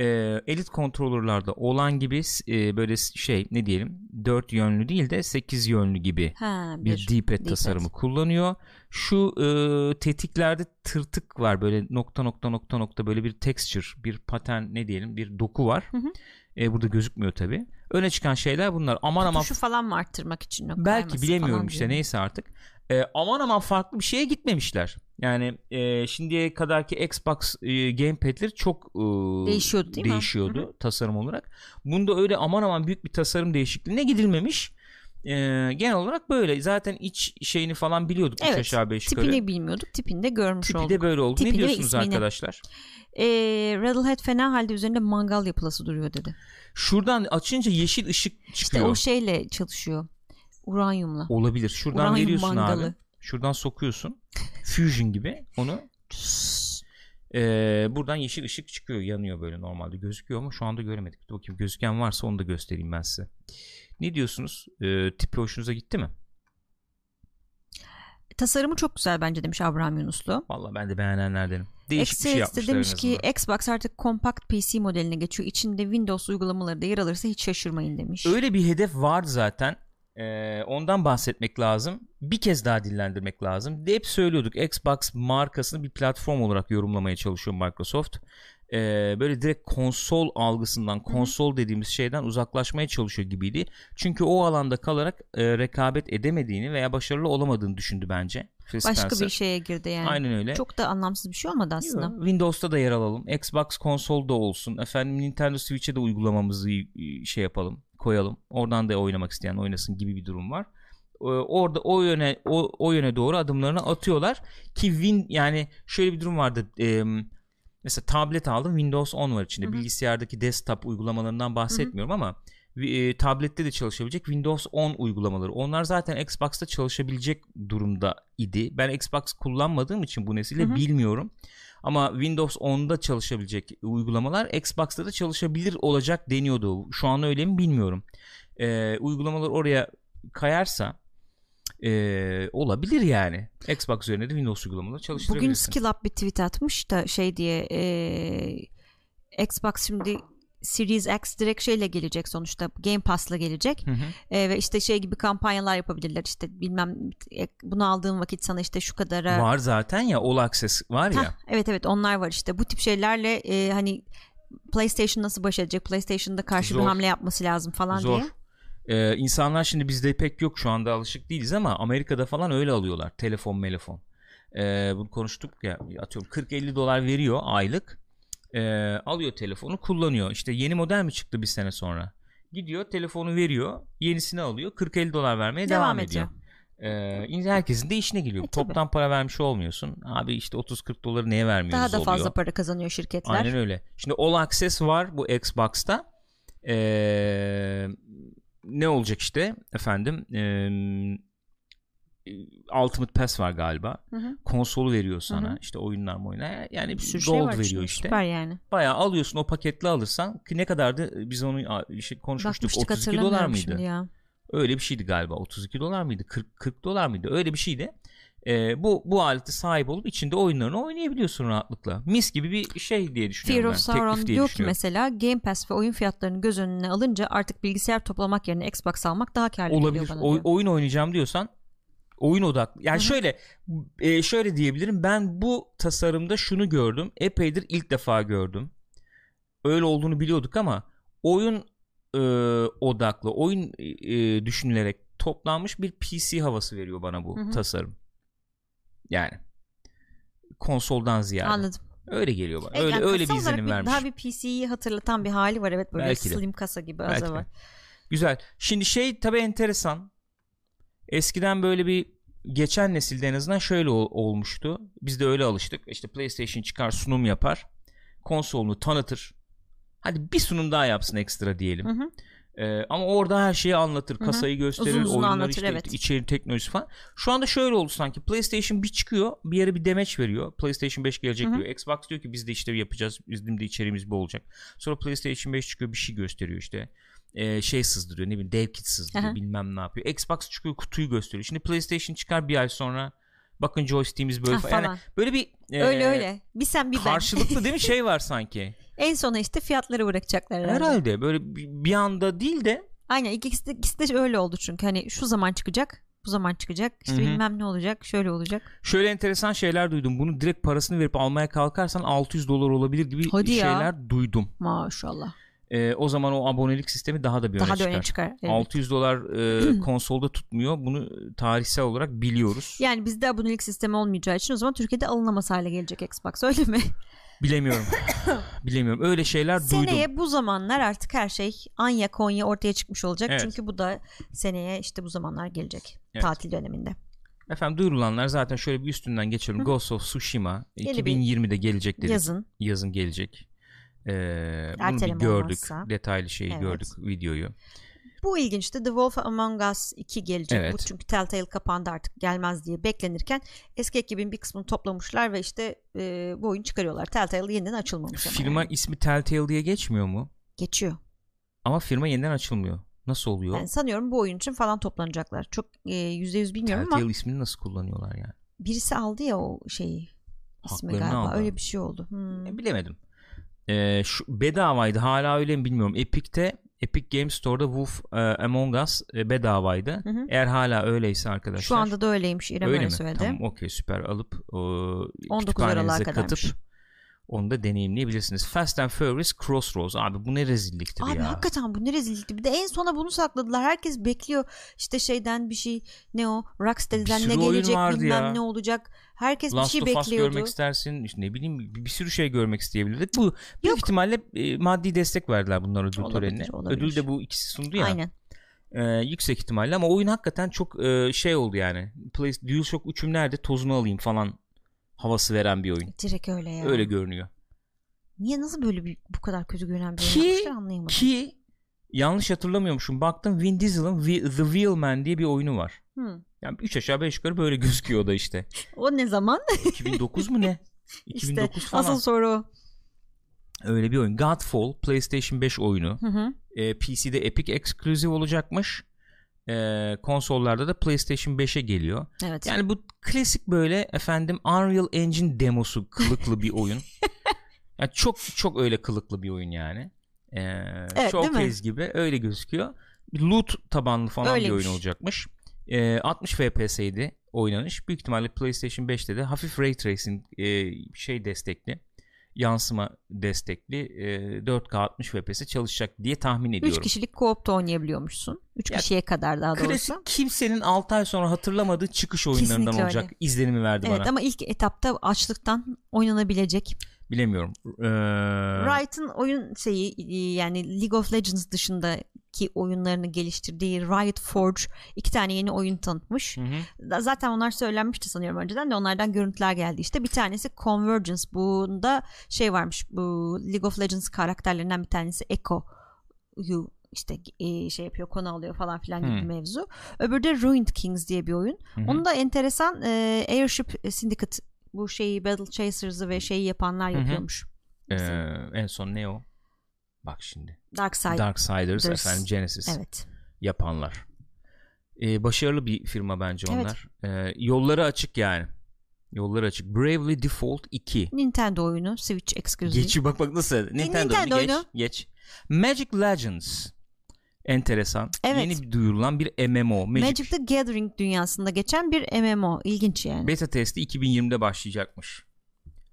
S1: E, elit controller'larda olan gibi e, böyle şey ne diyelim 4 yönlü değil de 8 yönlü gibi
S2: Ha,
S1: bir
S2: bir,
S1: D-pad tasarımı kullanıyor. Şu e, tetiklerde tırtık var böyle nokta nokta nokta nokta böyle bir texture, bir patern ne diyelim bir doku var.
S2: Hı hı.
S1: E, burada gözükmüyor tabi. Öne çıkan şeyler bunlar. Aman aman
S2: Tuşu falan mı arttırmak için? yok,
S1: belki bilemiyorum işte
S2: diye.
S1: neyse artık. E, aman aman farklı bir şeye gitmemişler. Yani e, şimdiye kadarki Xbox e, gamepad'leri çok e,
S2: Değişiyordu değil mi?
S1: değişiyordu tasarım olarak. Bunda öyle aman aman büyük bir tasarım değişikliğine gidilmemiş. E, genel olarak böyle. Zaten iç şeyini falan biliyorduk.
S2: Evet,
S1: aşağı beş yukarı.
S2: Tipini bilmiyorduk. Tipini de görmüş
S1: Tipi
S2: olduk.
S1: de böyle oldu.
S2: Tipini
S1: ne diyorsunuz arkadaşlar?
S2: Ee, Rattlehead fena halde üzerinde mangal yapılası duruyor dedi.
S1: Şuradan açınca yeşil ışık
S2: İşte
S1: çıkıyor.
S2: o şeyle çalışıyor. Uranyumla.
S1: Olabilir. Şuradan
S2: Uranyum
S1: veriyorsun
S2: mangalı.
S1: abi. Şuradan sokuyorsun. Fusion gibi onu Ee, buradan yeşil ışık çıkıyor yanıyor böyle normalde gözüküyor ama şu anda göremedik. Dur bakayım gözüken varsa onu da göstereyim ben size. Ne diyorsunuz? Ee, tipi hoşunuza gitti mi?
S2: Tasarımı çok güzel bence demiş Abraham Yunuslu.
S1: Vallahi ben de beğenenlerdenim. Değişik bir şey yapmışlar
S2: demiş ki. Xbox artık kompakt PC modeline geçiyor. İçinde Windows uygulamaları da yer alırsa hiç şaşırmayın demiş.
S1: Öyle bir hedef vardı zaten. Ee, ondan bahsetmek lazım. Bir kez daha dillendirmek lazım. De hep söylüyorduk Xbox markasını bir platform olarak yorumlamaya çalışıyor Microsoft. Ee, böyle direkt konsol algısından, konsol dediğimiz şeyden uzaklaşmaya çalışıyor gibiydi. Çünkü o alanda kalarak e, rekabet edemediğini veya başarılı olamadığını düşündü bence. Phil
S2: Başka
S1: Spencer.
S2: bir şeye girdi yani.
S1: Aynen öyle.
S2: Çok da anlamsız bir şey olmadı aslında.
S1: Yo, Windows'ta da yer alalım. Xbox konsolda olsun. Efendim Nintendo Switch'e de uygulamamızı e, şey yapalım, koyalım. Oradan da oynamak isteyen oynasın gibi bir durum var. Orada o yöne o, o yöne doğru adımlarını atıyorlar ki Win yani şöyle bir durum vardı. Ee, mesela tablet aldım Windows 10 var içinde.
S2: Hı hı.
S1: Bilgisayardaki desktop uygulamalarından bahsetmiyorum ama e, tablette de çalışabilecek Windows 10 uygulamaları. Onlar zaten Xbox'ta çalışabilecek durumda idi. Ben Xbox kullanmadığım için bu nesile
S2: Hı hı.
S1: bilmiyorum. Ama Windows 10'da çalışabilecek uygulamalar Xbox'ta da çalışabilir olacak deniyordu. Şu an öyle mi bilmiyorum. Ee, uygulamalar oraya kayarsa ee, olabilir yani. Xbox üzerinde de Windows uygulamaları
S2: Bugün
S1: çalıştırabilirsin.
S2: Skill Up bir tweet atmış da şey diye e, Xbox şimdi Series X direkt şeyle gelecek sonuçta Game Pass'la gelecek
S1: Hı hı.
S2: E, ve işte şey gibi kampanyalar yapabilirler işte bilmem e, bunu aldığın vakit sana işte şu kadara
S1: Var zaten ya All Access var ya.
S2: Hah, evet evet onlar var işte bu tip şeylerle e, hani PlayStation nasıl baş edecek PlayStation'da karşı bir
S1: Zor.
S2: hamle yapması lazım falan
S1: Zor.
S2: diye.
S1: Ee, insanlar şimdi bizde pek yok şu anda alışık değiliz ama Amerika'da falan öyle alıyorlar. Telefon, melefon. Ee, bunu konuştuk ya atıyorum 40-50 dolar veriyor aylık. Ee, alıyor telefonu kullanıyor. İşte yeni model mi çıktı bir sene sonra? Gidiyor telefonu veriyor. Yenisini alıyor. 40-50 dolar vermeye devam,
S2: Devam
S1: ediyor.
S2: ediyor.
S1: Ee, herkesin de işine geliyor.
S2: E, tabii.
S1: Toptan para vermiş olmuyorsun. Abi işte 30-40 doları neye vermiyoruz
S2: Daha da
S1: oluyor.
S2: fazla para kazanıyor şirketler.
S1: Aynen öyle. Şimdi All Access var bu Xbox'ta. Ee, ne olacak işte efendim ee, Ultimate Pass var galiba.
S2: Hı hı.
S1: Konsolu veriyor sana.
S2: Hı hı.
S1: İşte oyunlar mı oynar. Yani
S2: Bir sürü
S1: gold
S2: şey var
S1: veriyor
S2: içinde.
S1: işte.
S2: Süper yani.
S1: Bayağı alıyorsun o paketle alırsan ki ne kadardı biz onu işte konuşmuştuk.
S2: Bakmıştık
S1: 32 dolar mıydı?
S2: ya.
S1: Öyle bir şeydi galiba. 32 dolar mıydı? 40 40 dolar mıydı? Öyle bir şeydi. Ee, bu bu aleti sahip olup içinde oyunlarını oynayabiliyorsun rahatlıkla. Mis gibi bir şey diye
S2: Fear
S1: düşünüyorum
S2: of
S1: ben.
S2: Sauron diyor ki mesela Game Pass ve oyun fiyatlarını göz önüne alınca artık bilgisayar toplamak yerine Xbox almak daha karlı
S1: olabilir.
S2: bana diyor.
S1: oyun oynayacağım diyorsan oyun odaklı. Yani
S2: Hı hı.
S1: şöyle e, şöyle diyebilirim. Ben bu tasarımda şunu gördüm. Epeydir ilk defa gördüm. Öyle olduğunu biliyorduk ama oyun e, odaklı, oyun e, düşünülerek toplanmış bir PC havası veriyor bana bu
S2: Hı hı.
S1: tasarım. Yani konsoldan ziyade.
S2: Anladım.
S1: Öyle geliyor bana.
S2: Evet,
S1: öyle
S2: yani
S1: öyle bir izlenim vermiş.
S2: Daha bir PC'yi hatırlatan bir hali var evet böyle
S1: Belki de.
S2: slim kasa gibi az
S1: Belki de.
S2: var.
S1: Güzel. Şimdi şey tabii enteresan. Eskiden böyle bir geçen nesilde en azından şöyle ol- olmuştu. Biz de öyle alıştık. İşte PlayStation çıkar sunum yapar. Konsolunu tanıtır. Hadi bir sunum daha yapsın ekstra diyelim.
S2: Hı hı.
S1: Ee, ama orada her şeyi anlatır. Kasayı gösterir.
S2: Uzun uzun
S1: oyunları
S2: anlatır,
S1: işte
S2: evet.
S1: içeri teknolojisi falan. Şu anda şöyle oldu sanki. PlayStation bir çıkıyor. Bir yere bir demeç veriyor. PlayStation 5 gelecek diyor. Xbox diyor ki biz de işte yapacağız. Bizim de içeriğimiz bu olacak. Sonra PlayStation 5 çıkıyor bir şey gösteriyor işte. Ee, şey sızdırıyor ne bileyim dev kit sızdırıyor
S2: Aha.
S1: bilmem ne yapıyor. Xbox çıkıyor kutuyu gösteriyor. Şimdi PlayStation çıkar bir ay sonra bakın joystick'imiz böyle
S2: Ha,
S1: falan. Yani böyle bir
S2: öyle
S1: e,
S2: öyle. Bir sen bir ben.
S1: karşılıklı değil mi şey var sanki.
S2: En sona işte fiyatları bırakacaklar herhalde.
S1: Herhalde böyle bir anda değil de
S2: Aynen ikisi de, ikisi de öyle oldu çünkü hani şu zaman çıkacak bu zaman çıkacak işte
S1: Hı hı.
S2: bilmem ne olacak şöyle olacak.
S1: şöyle enteresan şeyler duydum. Bunu direkt parasını verip almaya kalkarsan 600 dolar olabilir gibi
S2: Hadi ya.
S1: şeyler duydum.
S2: Maşallah.
S1: Ee, o zaman o abonelik sistemi daha da bir öne
S2: Daha da
S1: çıkar.
S2: öne çıkar. evet.
S1: 600 dolar e, konsolda tutmuyor. Bunu tarihsel olarak biliyoruz.
S2: Yani bizde abonelik sistemi olmayacağı için o zaman Türkiye'de alınamaz hale gelecek Xbox öyle mi?
S1: Bilemiyorum. Bilemiyorum. Öyle şeyler duydum.
S2: seneye bu zamanlar artık her şey Anya Konya ortaya çıkmış olacak.
S1: Evet.
S2: Çünkü bu da seneye işte bu zamanlar gelecek.
S1: Evet.
S2: Tatil döneminde.
S1: Efendim duyurulanlar zaten şöyle bir üstünden geçelim. Ghost of Tsushima
S2: Yeni bir
S1: 2020'de gelecek dedik.
S2: Yazın.
S1: Yazın gelecek. Ee, bunu bir gördük.
S2: olmazsa.
S1: Detaylı şeyi
S2: Evet.
S1: gördük videoyu.
S2: Bu ilginçti. The Wolf Among Us 2 gelecek.
S1: Evet.
S2: Bu çünkü Telltale kapandı artık gelmez diye beklenirken eski ekibin bir kısmını toplamışlar ve işte e, bu oyun çıkarıyorlar. Telltale yeniden açılmamış
S1: Firma
S2: yani.
S1: ismi Telltale diye geçmiyor mu?
S2: geçiyor.
S1: Ama firma yeniden açılmıyor. Nasıl oluyor?
S2: Yani sanıyorum bu oyun için falan toplanacaklar. Çok e, yüzde yüz bilmiyorum
S1: Telltale
S2: ama
S1: ismini nasıl kullanıyorlar yani?
S2: birisi aldı ya o şeyi. ismi
S1: Haklarını
S2: galiba.
S1: aldı.
S2: Öyle bir şey oldu. Hmm.
S1: E, bilemedim. Ee, şu bedavaydı. Hala öyle mi bilmiyorum. Epic'te Epic Games Store'da Wolf e, Among Us e, bedavaydı.
S2: Hı hı.
S1: Eğer hala öyleyse arkadaşlar.
S2: Şu anda da öyleymiş. İrem
S1: öyle mi?
S2: söyledi.
S1: Tamam okey süper alıp o,
S2: 19
S1: kütüphanenize
S2: Aralık'a kadarmış.
S1: katıp onu da deneyimleyebilirsiniz. Fast and Furious Crossroads abi bu ne rezilliktir
S2: Abi
S1: ya.
S2: hakikaten bu ne rezillikti. Bir de en sona bunu sakladılar. Herkes bekliyor. İşte şeyden bir şey ne o Rocksteady'den ne gelecek bilmem
S1: ya.
S2: ne olacak. Herkes
S1: Last
S2: bir
S1: of
S2: şey bekliyordu.
S1: görmek istersin. İşte ne bileyim bir, bir sürü şey görmek isteyebilirdik. Bu büyük
S2: Yok.
S1: ihtimalle e, maddi destek verdiler bunlar ödül
S2: Olabilir,
S1: törenine.
S2: olabilir.
S1: Ödül de bu ikisi sundu ya.
S2: Aynen.
S1: Ee, yüksek ihtimalle ama oyun hakikaten çok e, şey oldu yani. Play, DualShock 3'üm nerede tozunu alayım falan havası veren bir oyun.
S2: Direkt öyle ya.
S1: Öyle görünüyor.
S2: Niye nasıl böyle bir, bu kadar kötü görünen bir
S1: Ki-
S2: oyun yapmışlar anlayamadım.
S1: Ki yanlış hatırlamıyormuşum. Baktım Vin Diesel'ın The Wheelman diye bir oyunu var.
S2: Hı.
S1: Yani 3 aşağı 5 yukarı böyle gözüküyor o da işte.
S2: O ne zaman?
S1: 2009 mu ne? 2009
S2: işte
S1: falan.
S2: asıl soru.
S1: Öyle bir oyun. Godfall PlayStation 5 oyunu.
S2: Hı hı.
S1: E, PC'de Epic Exclusive olacakmış. E, konsollarda da PlayStation 5'e geliyor.
S2: Evet.
S1: Yani bu klasik böyle efendim Unreal Engine demosu kılıklı bir oyun. yani çok çok öyle kılıklı bir oyun yani. Ee,
S2: Evet, mi?
S1: Showcase gibi öyle gözüküyor. Loot tabanlı falan
S2: Öyleymiş.
S1: bir oyun olacakmış. Ee, 60 FPS'ydi oynanış. Büyük ihtimalle PlayStation 5'te de hafif Ray Tracing e, şey destekli yansıma destekli e, 4K 60 FPS çalışacak diye tahmin
S2: 3
S1: ediyorum.
S2: kişilik co-op da oynayabiliyormuşsun. 3
S1: Ya,
S2: kişiye kadar daha doğrusu.
S1: Klasik kimsenin 6 ay sonra hatırlamadığı çıkış oyunlarından
S2: Kesinlikle
S1: olacak
S2: öyle.
S1: izlenimi verdi
S2: Evet
S1: bana.
S2: ama ilk etapta açlıktan oynanabilecek.
S1: Bilemiyorum. Ee,
S2: Riot'ın oyun şeyi e, yani League of Legends dışındaki oyunlarını geliştirdiği Riot Forge iki tane yeni oyun tanıtmış.
S1: hı hı.
S2: Zaten onlar söylenmişti sanıyorum önceden de onlardan görüntüler geldi işte. Bir tanesi Convergence. Bunda şey varmış bu League of Legends karakterlerinden bir tanesi Echo'yu işte e, şey yapıyor konu alıyor falan filan gibi
S1: Hmm.
S2: bir mevzu. Öbürü de Ruined Kings diye bir oyun.
S1: Hı.
S2: Onun da enteresan e, Airship Syndicate bu şeyi Battle Chasers'ı ve şeyi yapanlar
S1: Hı hı.
S2: yapıyormuş.
S1: Ee, en son ne o? Bak şimdi.
S2: Dark Side.
S1: Darksiders
S2: Ders-
S1: efendim Genesis
S2: Evet.
S1: yapanlar. Ee, başarılı bir firma bence
S2: Evet.
S1: onlar. Ee, yolları açık yani. Yolları açık. Bravely Default 2.
S2: Nintendo oyunu Switch exclusive.
S1: Geç bak bak nasıl? Nintendo,
S2: Nintendo
S1: geç,
S2: oyunu.
S1: geç. Magic Legends. Enteresan.
S2: Evet.
S1: Yeni bir duyurulan bir MMO. Magic,
S2: Magic the Gathering dünyasında geçen bir MMO. İlginç yani.
S1: Beta testi 2020'de başlayacakmış.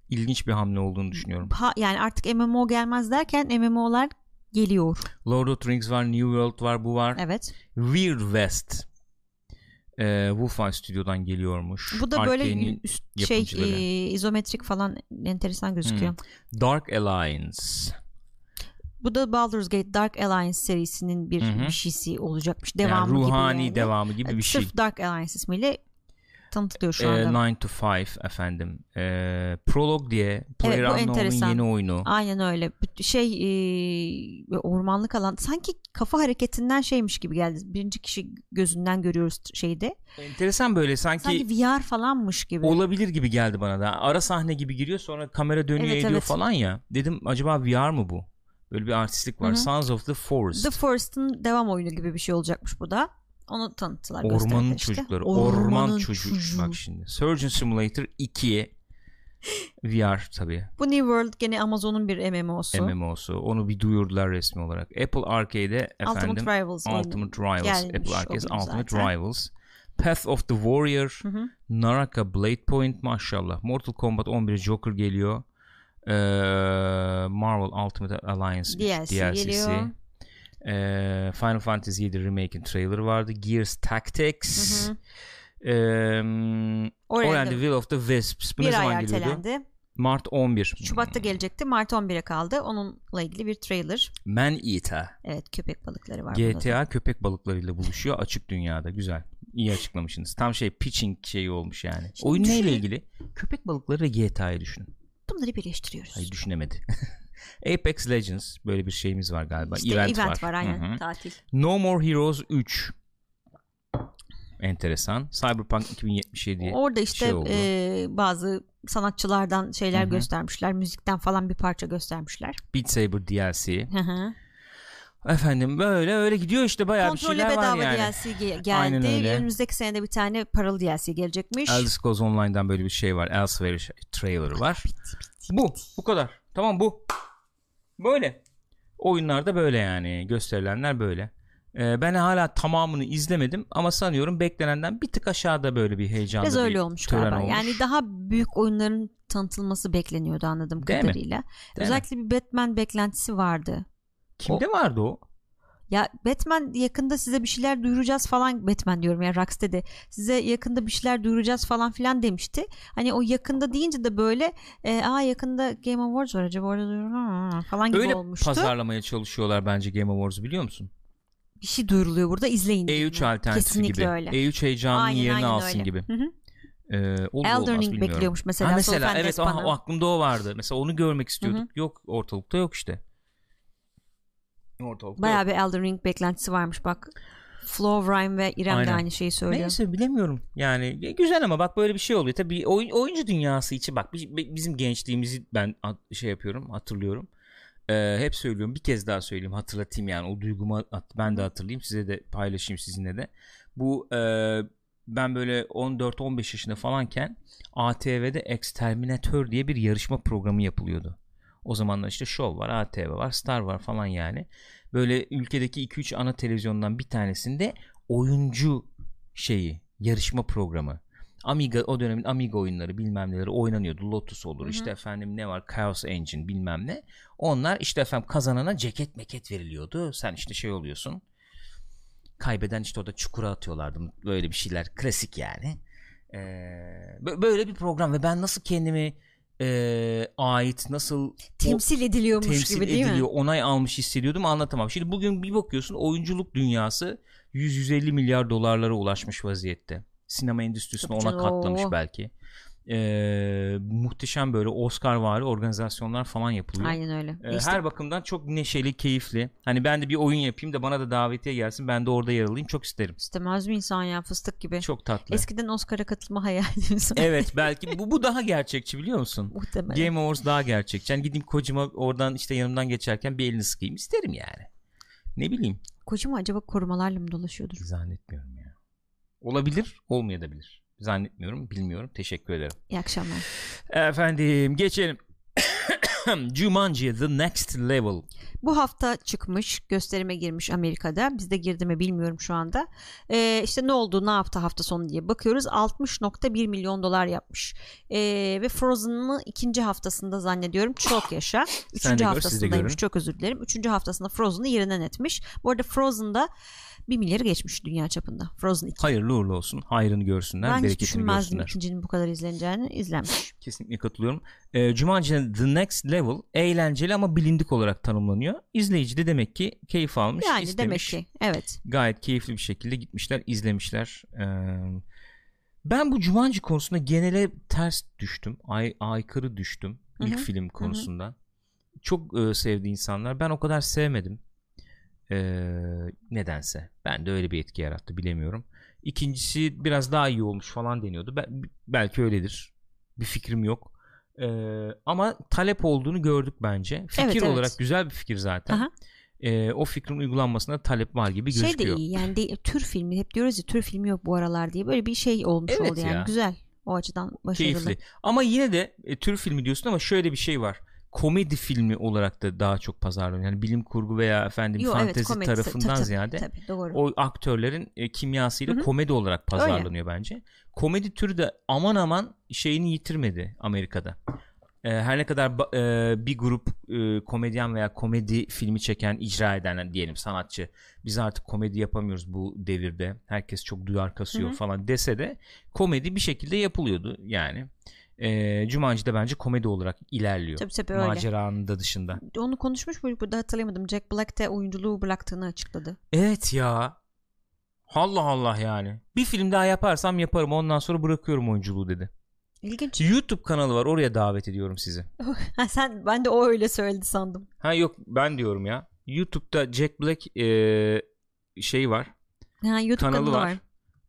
S1: İlginç bir hamle olduğunu düşünüyorum.
S2: Ha, yani artık MMO gelmez derken MMO'lar geliyor.
S1: Lord of the Rings var, New World var, bu var.
S2: Evet.
S1: Weird West. Ee, Wolfenstein Studio'dan geliyormuş.
S2: Bu da böyle üst şey e, izometrik falan enteresan gözüküyor.
S1: Dark Alliance.
S2: Bu da Baldur's Gate Dark Alliance serisinin bir,
S1: Hı hı.
S2: bir şeysi olacakmış.
S1: Yani
S2: Devamı
S1: ruhani
S2: gibi yani.
S1: devamı gibi bir şey.
S2: Sırf Dark Alliance ismiyle tanıtılıyor şu
S1: Ee,
S2: anda.
S1: 9 to 5 efendim. Ee, Prolog diye Player
S2: bu
S1: Unknown'un
S2: enteresan.
S1: yeni oyunu.
S2: Aynen öyle. Şey e, ormanlık alan sanki kafa hareketinden şeymiş gibi geldi. Birinci kişi gözünden görüyoruz şeyde.
S1: Enteresan böyle sanki,
S2: Sanki VR falanmış gibi.
S1: olabilir gibi geldi bana da. Ara sahne gibi giriyor sonra kamera dönüyor
S2: Evet,
S1: ediyor
S2: evet.
S1: falan ya. Dedim acaba VR mı bu? Böyle bir artistlik var.
S2: Hı hı.
S1: Sons of the Forest.
S2: The Forest'ın devam oyunu gibi bir şey olacakmış bu da. Onu tanıttılar.
S1: Ormanın
S2: işte.
S1: çocukları. Orman
S2: Ormanın
S1: çocuğu.
S2: çocuğu.
S1: Bak şimdi. Surgeon Simulator 2 VR tabii.
S2: Bu New World gene Amazon'un bir MMO'su.
S1: MMO'su. Onu bir duyurdular resmi olarak. Apple Arcade'de efendim
S2: Ultimate Rivals.
S1: Ultimate Rivals.
S2: gelmiş
S1: Apple Arcade
S2: oyun
S1: Ultimate
S2: zaten.
S1: Rivals. Path of the Warrior.
S2: Hı hı.
S1: Naraka Blade Point maşallah. Mortal Kombat 11 Joker geliyor. Ee, Marvel Ultimate Alliance
S2: DLC
S1: DLC'si. Ee, Final Fantasy 7 Remake'in trailer'ı vardı. Gears Tactics.
S2: Hı hı.
S1: Ee, Ori and
S2: Oraya
S1: the
S2: da
S1: Will of the Wisps. Bu ne
S2: bir ay
S1: zaman geliyordu?
S2: ertelendi.
S1: Mart 11.
S2: Şubat'ta gelecekti. Mart 11'e kaldı. Onunla ilgili bir trailer.
S1: Man Eater.
S2: Evet köpek balıkları var.
S1: GTA köpek balıklarıyla buluşuyor açık dünyada. Güzel. İyi açıklamışsınız. Tam şey pitching şeyi olmuş yani.
S2: Şimdi
S1: Oyun neyle
S2: düşünün.
S1: ilgili? Köpek balıkları ve GTA'yı düşünün.
S2: Bunları birleştiriyoruz.
S1: Hayır düşünemedi. Apex Legends böyle bir şeyimiz var galiba.
S2: İşte
S1: event,
S2: event,
S1: var.
S2: var. aynen.
S1: Hı hı.
S2: Tatil.
S1: No More Heroes 3. Enteresan. Cyberpunk 2077.
S2: Orada işte
S1: şey oldu.
S2: e, bazı sanatçılardan şeyler
S1: Hı hı.
S2: göstermişler. Müzikten falan bir parça göstermişler.
S1: Beat Saber DLC.
S2: Hı hı.
S1: Efendim böyle öyle gidiyor işte bayağı bir
S2: Kontrole
S1: şeyler var
S2: bedava
S1: yani.
S2: DLC ge-
S1: Aynen
S2: geldi.
S1: öyle.
S2: Önümüzdeki senede bir tane paralı DLC gelecekmiş.
S1: Elder Scrolls Online'dan böyle bir şey var. Elsewhere ş- trailer'ı var. Bu. Bu kadar. Tamam bu. Böyle. Oyunlarda böyle yani. Gösterilenler böyle. Ee, ben hala tamamını izlemedim ama sanıyorum beklenenden bir tık aşağıda böyle bir heyecanlı
S2: Biraz
S1: bir
S2: öyle olmuş galiba.
S1: olmuş.
S2: Yani daha büyük oyunların tanıtılması bekleniyordu anladığım
S1: Değil mi?
S2: kadarıyla.
S1: Mi?
S2: Özellikle bir Batman beklentisi vardı.
S1: Kimde vardı o?
S2: Ya Batman yakında size bir şeyler duyuracağız falan Batman diyorum ya Rocksteady size yakında bir şeyler duyuracağız falan filan demişti. Hani o yakında deyince de böyle e, aa yakında Game Awards var acaba orada duyurur mu?" falan gibi
S1: Öyle
S2: olmuştu.
S1: pazarlamaya çalışıyorlar bence Game Awards'u biliyor musun?
S2: Bir şey duyuruluyor burada izleyin.
S1: E3
S2: dedim.
S1: alternatifi
S2: Kesinlikle
S1: gibi.
S2: öyle.
S1: E3 heyecanının
S2: Aynen,
S1: yerini
S2: aynen
S1: alsın
S2: öyle.
S1: gibi.
S2: Hı hı.
S1: Ee, olur
S2: Elden Ring bekliyormuş mesela.
S1: Ha, mesela evet o aklımda o vardı. Mesela onu görmek istiyorduk.
S2: Hı hı.
S1: Yok ortalıkta yok işte. Ortalıkta
S2: Bayağı bir Elden Ring beklentisi varmış bak. Flow Rhyme ve İrem de
S1: Aynen.
S2: aynı şeyi söylüyor.
S1: Neyse bilemiyorum. Yani güzel ama bak böyle bir şey oluyor. Tabii oyun, oyuncu dünyası için bak bi- bi- bizim gençliğimizi ben şey yapıyorum hatırlıyorum. Ee, hep söylüyorum bir kez daha söyleyeyim hatırlatayım yani o duygumu ben de hatırlayayım size de paylaşayım sizinle de. Bu e, ben böyle 14-15 yaşında falanken ATV'de Exterminator diye bir yarışma programı yapılıyordu. O zamanlar işte Show var, ATV var, Star var falan yani. Böyle ülkedeki 2-3 ana televizyondan bir tanesinde oyuncu şeyi, yarışma programı. Amiga o dönemin Amiga oyunları bilmem neleri oynanıyordu. Lotus olur
S2: Hı hı.
S1: işte efendim ne var Chaos Engine bilmem ne. Onlar işte efendim kazanana ceket meket veriliyordu. Sen işte şey oluyorsun. Kaybeden işte orada çukura atıyorlardı. Böyle bir şeyler klasik yani. Ee, bö- böyle bir program ve ben nasıl kendimi e, ait nasıl o-
S2: Temsil ediliyormuş
S1: temsil
S2: gibi değil
S1: ediliyor,
S2: mi?
S1: onay almış hissediyordum anlatamam. Şimdi bugün bir bakıyorsun oyunculuk dünyası 100-150 milyar dolarlara ulaşmış vaziyette. Sinema endüstrisine
S2: Tabii
S1: ona
S2: canım,
S1: katlamış
S2: oo.
S1: belki. Ee, muhteşem böyle Oscar vari organizasyonlar falan yapılıyor.
S2: Aynen öyle.
S1: Ee,
S2: İşte
S1: Her bakımdan çok neşeli, keyifli. Hani ben de bir oyun yapayım da bana da davetiye gelsin. Ben de orada yer alayım. Çok isterim.
S2: istemez mi insan ya fıstık gibi.
S1: Çok tatlı.
S2: Eskiden Oscar'a katılma hayalimiz var.
S1: Evet belki bu, bu daha gerçekçi biliyor musun?
S2: Muhtemelen.
S1: Game Awards daha gerçekçi. Yani gideyim kocama oradan işte yanımdan geçerken bir elini sıkayım isterim yani. Ne bileyim.
S2: Kocam acaba korumalarla mı dolaşıyordur?
S1: Zannetmiyorum ya. Olabilir, olmayabilir. Zannetmiyorum, bilmiyorum. Teşekkür ederim.
S2: İyi akşamlar.
S1: Efendim geçelim. Jumanji The Next Level.
S2: Bu hafta çıkmış gösterime girmiş Amerika'da bizde girdi mi bilmiyorum şu anda ee, işte ne oldu ne yaptı hafta sonu diye bakıyoruz 60.1 milyon dolar yapmış Ee, ve Frozen'ı ikinci haftasında zannediyorum çok yaşa üçüncü haftasındaymış çok özür dilerim üçüncü haftasında Frozen'ı yerinden etmiş bu arada Frozen'da bir milyarı geçmiş dünya çapında Frozen 2
S1: Hayırlı uğurlu olsun. Hayrını görsünler,
S2: ben hiç düşünmezdim ikincinin bu kadar izleneceğini izlenmiş
S1: Kesinlikle katılıyorum. Ee, Jumanji The Next Level eğlenceli ama bilindik olarak tanımlanıyor. İzleyici de demek ki keyif almış,
S2: yani demek
S1: istemiş.
S2: ki evet
S1: Gayet keyifli bir şekilde gitmişler, izlemişler. Ee, Ben bu Jumanji konusunda genele ters düştüm. Ay, aykırı düştüm
S2: Hı hı.
S1: ilk film konusunda. Çok e, sevdi insanlar. Ben o kadar sevmedim. E, nedense. Ben de öyle bir etki yarattı bilemiyorum. İkincisi biraz daha iyi olmuş falan deniyordu. Ben, belki öyledir. Bir fikrim yok. E, ama talep olduğunu gördük bence. Fikir
S2: Evet, evet.
S1: olarak güzel bir fikir zaten.
S2: Aha.
S1: E, o fikrin uygulanmasına talep var gibi
S2: Şey de
S1: gözüküyor.
S2: iyi yani de, tür filmi hep diyoruz ya tür filmi yok bu aralar diye böyle bir şey olmuş
S1: Evet
S2: oldu yani
S1: ya.
S2: güzel o açıdan başarılı.
S1: Keyifli. Ama yine de e, tür filmi diyorsun ama şöyle bir şey var. Komedi filmi olarak da daha çok pazarlanıyor. Yani bilim kurgu veya efendim
S2: Yo, evet,
S1: fantezi
S2: komedi.
S1: tarafından
S2: Tabii, tabii,
S1: ziyade
S2: Tabii doğru.
S1: o aktörlerin e, kimyasıyla
S2: Hı hı.
S1: komedi olarak pazarlanıyor bence. Komedi türü de aman aman şeyini yitirmedi Amerika'da. E, her ne kadar e, bir grup e, komedyen veya komedi filmi çeken, icra eden yani diyelim sanatçı biz artık komedi yapamıyoruz bu devirde. Herkes çok duyar kasıyor
S2: Hı hı.
S1: falan dese de komedi bir şekilde yapılıyordu yani. E, Jumanji de bence komedi olarak ilerliyor.
S2: Tabii tabii öyle.
S1: Maceranın da dışında.
S2: Onu konuşmuş muyduk burada hatırlayamadım. Jack Black de oyunculuğu bıraktığını açıkladı.
S1: Evet ya. Allah Allah yani. Bir film daha yaparsam yaparım ondan sonra bırakıyorum oyunculuğu dedi.
S2: İlginç.
S1: YouTube kanalı var oraya davet ediyorum sizi.
S2: sen ben de o öyle söyledi sandım.
S1: Ha yok ben diyorum ya. YouTube'da Jack Black eee, şey var.
S2: Ha, YouTube
S1: Kanalı
S2: kanalı,
S1: var.
S2: var.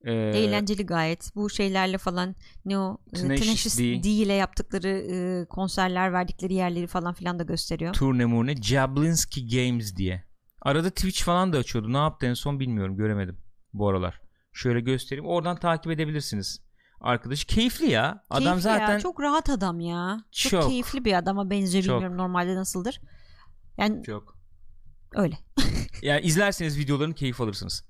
S1: Eee,
S2: Eğlenceli gayet. Bu şeylerle falan ne o
S1: Tenacious D.
S2: İle yaptıkları e, konserler verdikleri yerleri falan filan da gösteriyor.
S1: turne murne Jablinski Games diye. Arada Twitch falan da açıyordu. Ne yaptı en son bilmiyorum. Göremedim bu aralar. Şöyle göstereyim. Oradan takip edebilirsiniz. Arkadaş keyifli ya. Adam
S2: Keyifli
S1: zaten
S2: ya, çok rahat adam ya. Çok,
S1: Çok.
S2: keyifli bir adama benziyor
S1: Çok.
S2: bilmiyorum normalde nasıldır. Yani
S1: çok.
S2: öyle.
S1: Yani izlerseniz videolarını keyif alırsınız.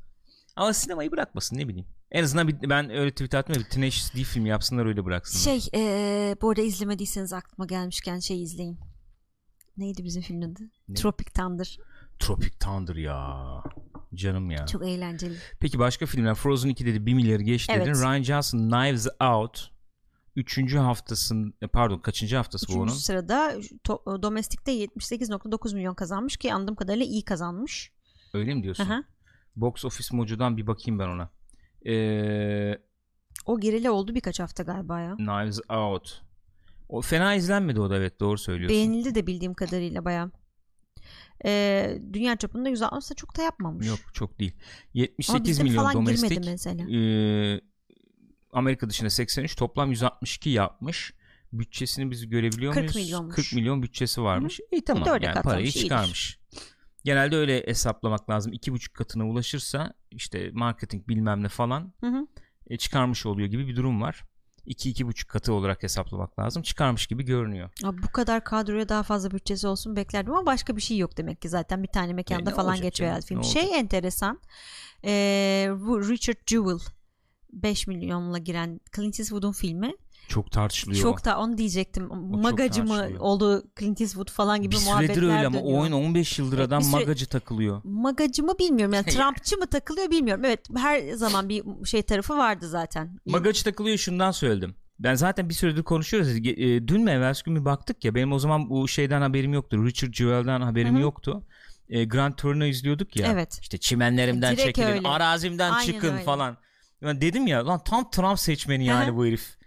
S1: Ama sinemayı bırakmasın ne bileyim. En azından bir, ben öyle tweet bir Tenacious D filmi yapsınlar öyle bıraksınlar.
S2: Şey e, bu arada izlemediyseniz aklıma gelmişken şey izleyin. Neydi bizim filmin adı?
S1: Ne?
S2: Tropic Thunder.
S1: Tropic Thunder ya. Canım ya.
S2: Çok eğlenceli.
S1: Peki başka filmler Frozen 2 dedi 1 milyarı geçti
S2: Evet.
S1: dedin. Ryan Johnson Knives Out 3. haftasın pardon kaçıncı haftası bu
S2: Üçüncü
S1: onun?
S2: sırada to- domestikte 78.9 milyon kazanmış ki anladığım kadarıyla iyi kazanmış.
S1: Öyle mi diyorsun?
S2: Aha.
S1: Box Office Mojo'dan bir bakayım ben ona. Ee,
S2: O gerili oldu birkaç hafta galiba ya.
S1: Knives Out. O fena izlenmedi o da evet doğru söylüyorsun.
S2: Beğenildi de bildiğim kadarıyla bayağı. Ee, dünya çapında 160 da çok da yapmamış.
S1: Yok çok değil.
S2: Ama
S1: 78
S2: bizde
S1: milyon domestik.
S2: mesela.
S1: Ee, Amerika dışında 83 toplam 162 yapmış. Bütçesini biz görebiliyor
S2: 40
S1: muyuz?
S2: milyonmuş.
S1: 40 milyon bütçesi varmış. İyi tamam
S2: dörde
S1: yani
S2: katlamış,
S1: parayı
S2: iyidir.
S1: çıkarmış. Genelde öyle hesaplamak lazım. 2,5 katına ulaşırsa işte marketing bilmem ne falan
S2: Hı hı.
S1: e, çıkarmış oluyor gibi bir durum var. 2-2,5 katı olarak hesaplamak lazım. Çıkarmış gibi görünüyor.
S2: Abi bu kadar kadroya daha fazla bütçesi olsun beklerdim ama başka bir şey yok demek ki zaten bir tane mekanda
S1: E,
S2: falan geçiyor
S1: canım,
S2: film. Şey enteresan ee, bu Richard Jewell 5 milyonla giren Clint Eastwood'un filmi.
S1: Çok tartışılıyor.
S2: Çok da onu diyecektim. Magacı mı oldu Clint Eastwood falan gibi
S1: bir
S2: muhabbetler
S1: süredir öyle ama
S2: dönüyor.
S1: oyun 15 yıldır
S2: E,
S1: adam
S2: süre-
S1: magacı takılıyor.
S2: Magacı mı bilmiyorum yani Trumpçı mı takılıyor bilmiyorum. Evet her zaman bir şey tarafı vardı zaten.
S1: Magacı takılıyor şundan söyledim. Ben zaten bir süredir konuşuyoruz. E, dün mü evvelsi gün bir baktık ya benim o zaman bu şeyden haberim yoktu. Richard Jewell'dan haberim
S2: Hı hı.
S1: yoktu. E, Grand Tour'unu izliyorduk ya.
S2: Evet.
S1: İşte çimenlerimden
S2: Direkt
S1: çekilin,
S2: öyle.
S1: arazimden
S2: Aynen
S1: çıkın
S2: öyle.
S1: falan. Ben dedim ya lan tam Trump seçmeni yani
S2: Hı hı.
S1: bu herif.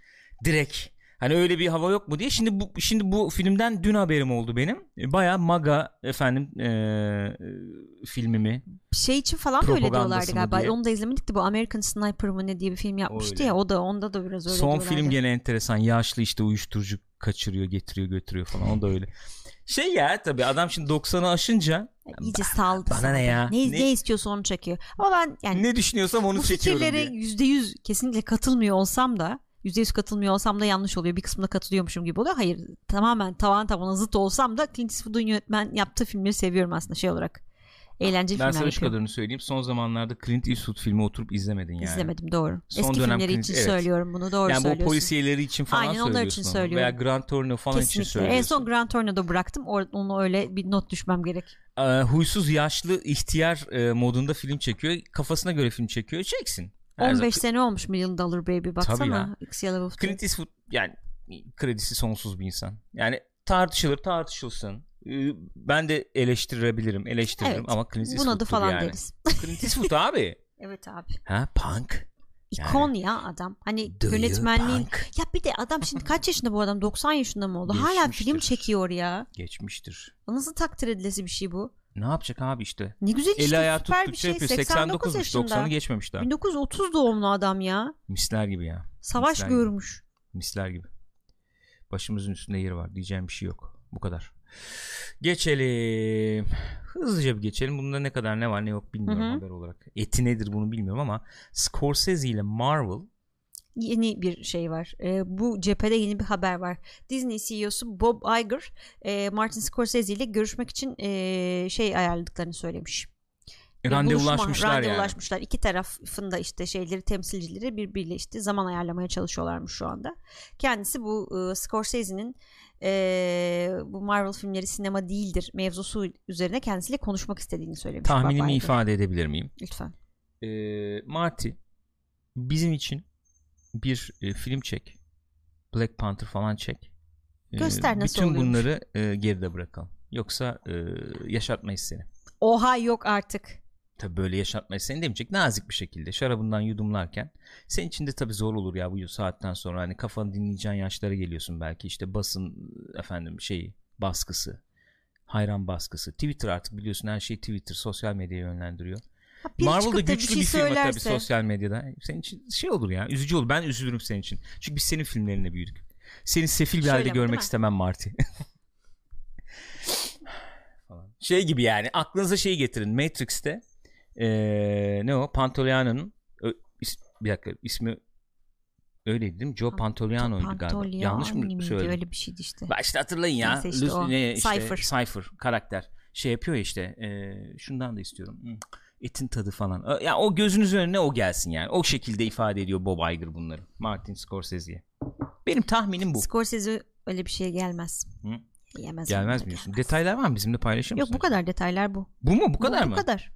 S1: Direkt. Hani öyle bir hava yok mu diye. Şimdi bu şimdi bu filmden dün haberim oldu benim. E, Bayağı maga efendim e, e, filmimi.
S2: Şey için falan da öyle diyorlardı galiba.
S1: diye.
S2: Onu da izlemedik de bu American Sniper mı ne diye bir film yapmıştı
S1: Öyle.
S2: ya. O da onda da biraz öyle
S1: Son
S2: diyorlardı.
S1: film gene enteresan. Yaşlı işte uyuşturucu kaçırıyor, getiriyor, götürüyor falan. O da öyle. Şey ya tabii adam şimdi 90'ı aşınca
S2: İyice saldı.
S1: bana ne ya?
S2: Ne,
S1: Ne-
S2: ne istiyorsa onu çekiyor. Ama ben yani
S1: ne düşünüyorsam onu
S2: bu
S1: çekiyorum
S2: fikirlere
S1: diye.
S2: yüzde yüz kesinlikle katılmıyor olsam da yüzde yüz katılmıyor olsam da yanlış oluyor. Bir kısmında katılıyormuşum gibi oluyor. Hayır tamamen tavan tavana zıt olsam da Clint Eastwood'un yönetmen yaptığı filmleri seviyorum aslında şey olarak. Eğlenceli
S1: Ben
S2: filmler
S1: sana şu
S2: yapıyor.
S1: kadarını söyleyeyim. Son zamanlarda Clint Eastwood filmi oturup izlemedin yani.
S2: İzlemedim doğru.
S1: Son
S2: Eski
S1: dönem
S2: filmleri
S1: Clint-
S2: için
S1: evet.
S2: söylüyorum bunu doğru
S1: Yani bu
S2: söylüyorsun.
S1: polisiyeleri için falan
S2: Aynen, onlar
S1: söylüyorsun.
S2: için
S1: onu.
S2: söylüyorum.
S1: Veya Grand Torino falan için
S2: Kesinlikle.
S1: söylüyorsun.
S2: En son Grand Torino'da bıraktım. Onu öyle bir not düşmem gerek.
S1: Ee, huysuz yaşlı ihtiyar e, modunda film çekiyor. Kafasına göre film çekiyor. Çeksin. Her
S2: 15
S1: zaman-
S2: sene olmuş Million Dollar Baby baksana.
S1: ya.
S2: Xia LaBeouf'ta.
S1: Clint Eastwood yani kredisi sonsuz bir insan. Yani tartışılır tartışılsın. Ee, Ben de eleştirebilirim, eleştiririm
S2: Evet.
S1: ama Clint Eastwood'dur
S2: Bunadı falan
S1: yani.
S2: deriz.
S1: Clint Eastwood abi.
S2: Evet abi.
S1: Ha punk.
S2: İkon ya adam. Hani
S1: Do
S2: yönetmenliğin.
S1: punk?
S2: Ya bir de adam şimdi kaç yaşında bu adam? 90 yaşında mı oldu? Hala
S1: Geçmiştir.
S2: film çekiyor ya.
S1: Geçmiştir.
S2: Nasıl takdir edilesi bir şey bu?
S1: Ne yapacak abi işte?
S2: Ne güzel işte
S1: Eli ayağı
S2: süper bir
S1: tuttukça
S2: şey.
S1: yapıyor.
S2: 89
S1: 89'muş
S2: yaşında.
S1: 90'ı geçmemiş daha.
S2: 1930 doğumlu adam ya.
S1: Misler gibi ya.
S2: Savaş
S1: Misler gibi.
S2: görmüş.
S1: Misler gibi. Başımızın üstünde yeri var. Diyeceğim bir şey yok. Bu kadar. Geçelim. Hızlıca bir geçelim. Bunda ne kadar ne var ne yok bilmiyorum
S2: Hı hı.
S1: haber olarak. Eti nedir bunu bilmiyorum ama Scorsese ile Marvel
S2: Yeni bir şey var. Ee, bu cephede yeni bir haber var. Disney CEO'su Bob Iger e, Martin Scorsese ile görüşmek için e, şey ayarladıklarını söylemiş. Bir
S1: randevulaşmışlar
S2: buluşma,
S1: yani.
S2: randevulaşmışlar. İki tarafın da işte şeyleri temsilcileri birbiriyle işte zaman ayarlamaya çalışıyorlarmış şu anda. Kendisi bu e, Scorsese'nin e, bu Marvel filmleri sinema değildir mevzusu üzerine kendisiyle konuşmak istediğini söylemiş.
S1: Tahminimi ifade edebilir miyim?
S2: Lütfen.
S1: Ee, Marty bizim için bir e, film çek. Black Panther falan çek. Ee,
S2: Göster nasıl
S1: Bütün
S2: oluyormuş.
S1: bunları e, geride bırakalım. Yoksa e, yaşatmayız seni.
S2: Oha yok artık.
S1: Tabi böyle yaşatmayız seni demeyecek. Nazik bir şekilde şarabından yudumlarken. Senin için de tabi zor olur ya bu saatten sonra. Hani kafanı dinleyeceğin yaşlara geliyorsun belki. işte basın efendim şeyi baskısı. Hayran baskısı. Twitter artık biliyorsun her şey Twitter. Sosyal medyaya yönlendiriyor.
S2: Biri
S1: Marvel da
S2: çıkıp da
S1: güçlü
S2: bir
S1: bir,
S2: şey
S1: firma tabii
S2: söylerse.
S1: sosyal medyada. Senin için şey olur ya. Üzücü olur. Ben üzülürüm senin için. Çünkü biz senin filmlerine büyüdük. Seni sefil bir
S2: Şöyle
S1: halde
S2: mi,
S1: görmek istemem Marty. Şey gibi yani aklınıza şeyi getirin. Matrix'te eee, ne o? Pantoliano'nun bir dakika ismi öyleydi değil mi? Joe Pantoliano'ydu galiba. Yanlış mı
S2: miydi?
S1: söyledim?
S2: Öyle bir şeydi işte.
S1: Başta hatırlayın ya.
S2: Neyse işte
S1: Lucy-
S2: o.
S1: ne işte,
S2: Cypher.
S1: Cypher karakter. Şey yapıyor ya işte. e, şundan da istiyorum. Etin tadı falan. Ya o gözünüzün önüne o gelsin yani. O şekilde ifade ediyor Bob Iger bunları. Martin Scorsese'ye. Benim tahminim bu.
S2: Scorsese öyle bir şeye gelmez.
S1: Hı?
S2: Yemez.
S1: Gelmez mi diyorsun? Detaylar var mı? Bizimle paylaşır mısın?
S2: Yok bu kadar detaylar bu.
S1: Bu mu? Bu kadar
S2: bu,
S1: mı?
S2: Bu kadar.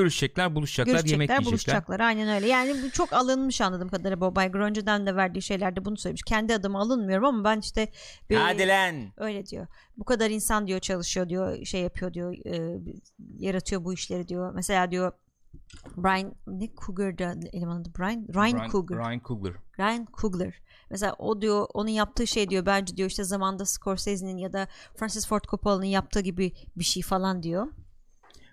S1: Görüşecekler, buluşacaklar, yemek
S2: Görüşecekler,
S1: yiyecekler.
S2: buluşacaklar. Aynen öyle. Yani bu çok alınmış anladığım kadarıyla Bob Iger önceden de verdiği şeylerde bunu söylemiş. Kendi adıma alınmıyorum ama ben işte bir-
S1: Hadi lan.
S2: öyle diyor. Bu kadar insan diyor çalışıyor diyor, şey yapıyor diyor, e, yaratıyor bu işleri diyor. Mesela diyor Brian ne Cougar'da elemanı adı Brian Ryan Coogler.
S1: Ryan Coogler.
S2: Ryan Coogler. Mesela o diyor onun yaptığı şey diyor bence diyor işte zamanda Scorsese'nin ya da Francis Ford Coppola'nın yaptığı gibi bir şey falan diyor.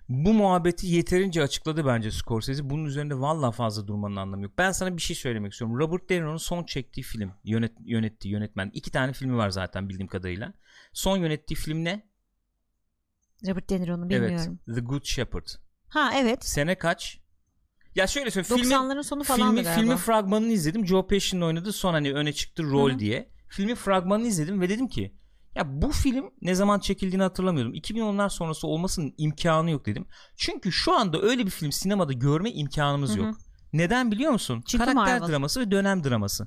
S1: Bu muhabbeti yeterince açıkladı bence Scorsese. Bunun üzerinde valla fazla durmanın anlamı yok. Ben sana bir şey söylemek istiyorum. Robert De Niro'nun son çektiği film, yönet, yönettiği yönetmen. iki tane filmi var zaten bildiğim kadarıyla. Son yönettiği film ne?
S2: Robert De Niro'nu bilmiyorum.
S1: Evet. The Good Shepherd.
S2: Ha evet.
S1: Sene kaç? Ya şöyle söyleyeyim. Filmin,
S2: 90'ların sonu falan
S1: filmi,
S2: galiba.
S1: filmin fragmanını izledim. Joe Pesci'nin oynadığı son hani öne çıktı rol
S2: Hı hı.
S1: diye. Filmin fragmanını izledim ve dedim ki ya bu film ne zaman çekildiğini hatırlamıyordum. 2010'lar sonrası olmasının imkanı yok dedim. Çünkü şu anda öyle bir film sinemada görme imkanımız
S2: Hı hı.
S1: yok. Neden biliyor musun?
S2: Çünkü
S1: Karakter
S2: Marvel.
S1: draması ve dönem draması.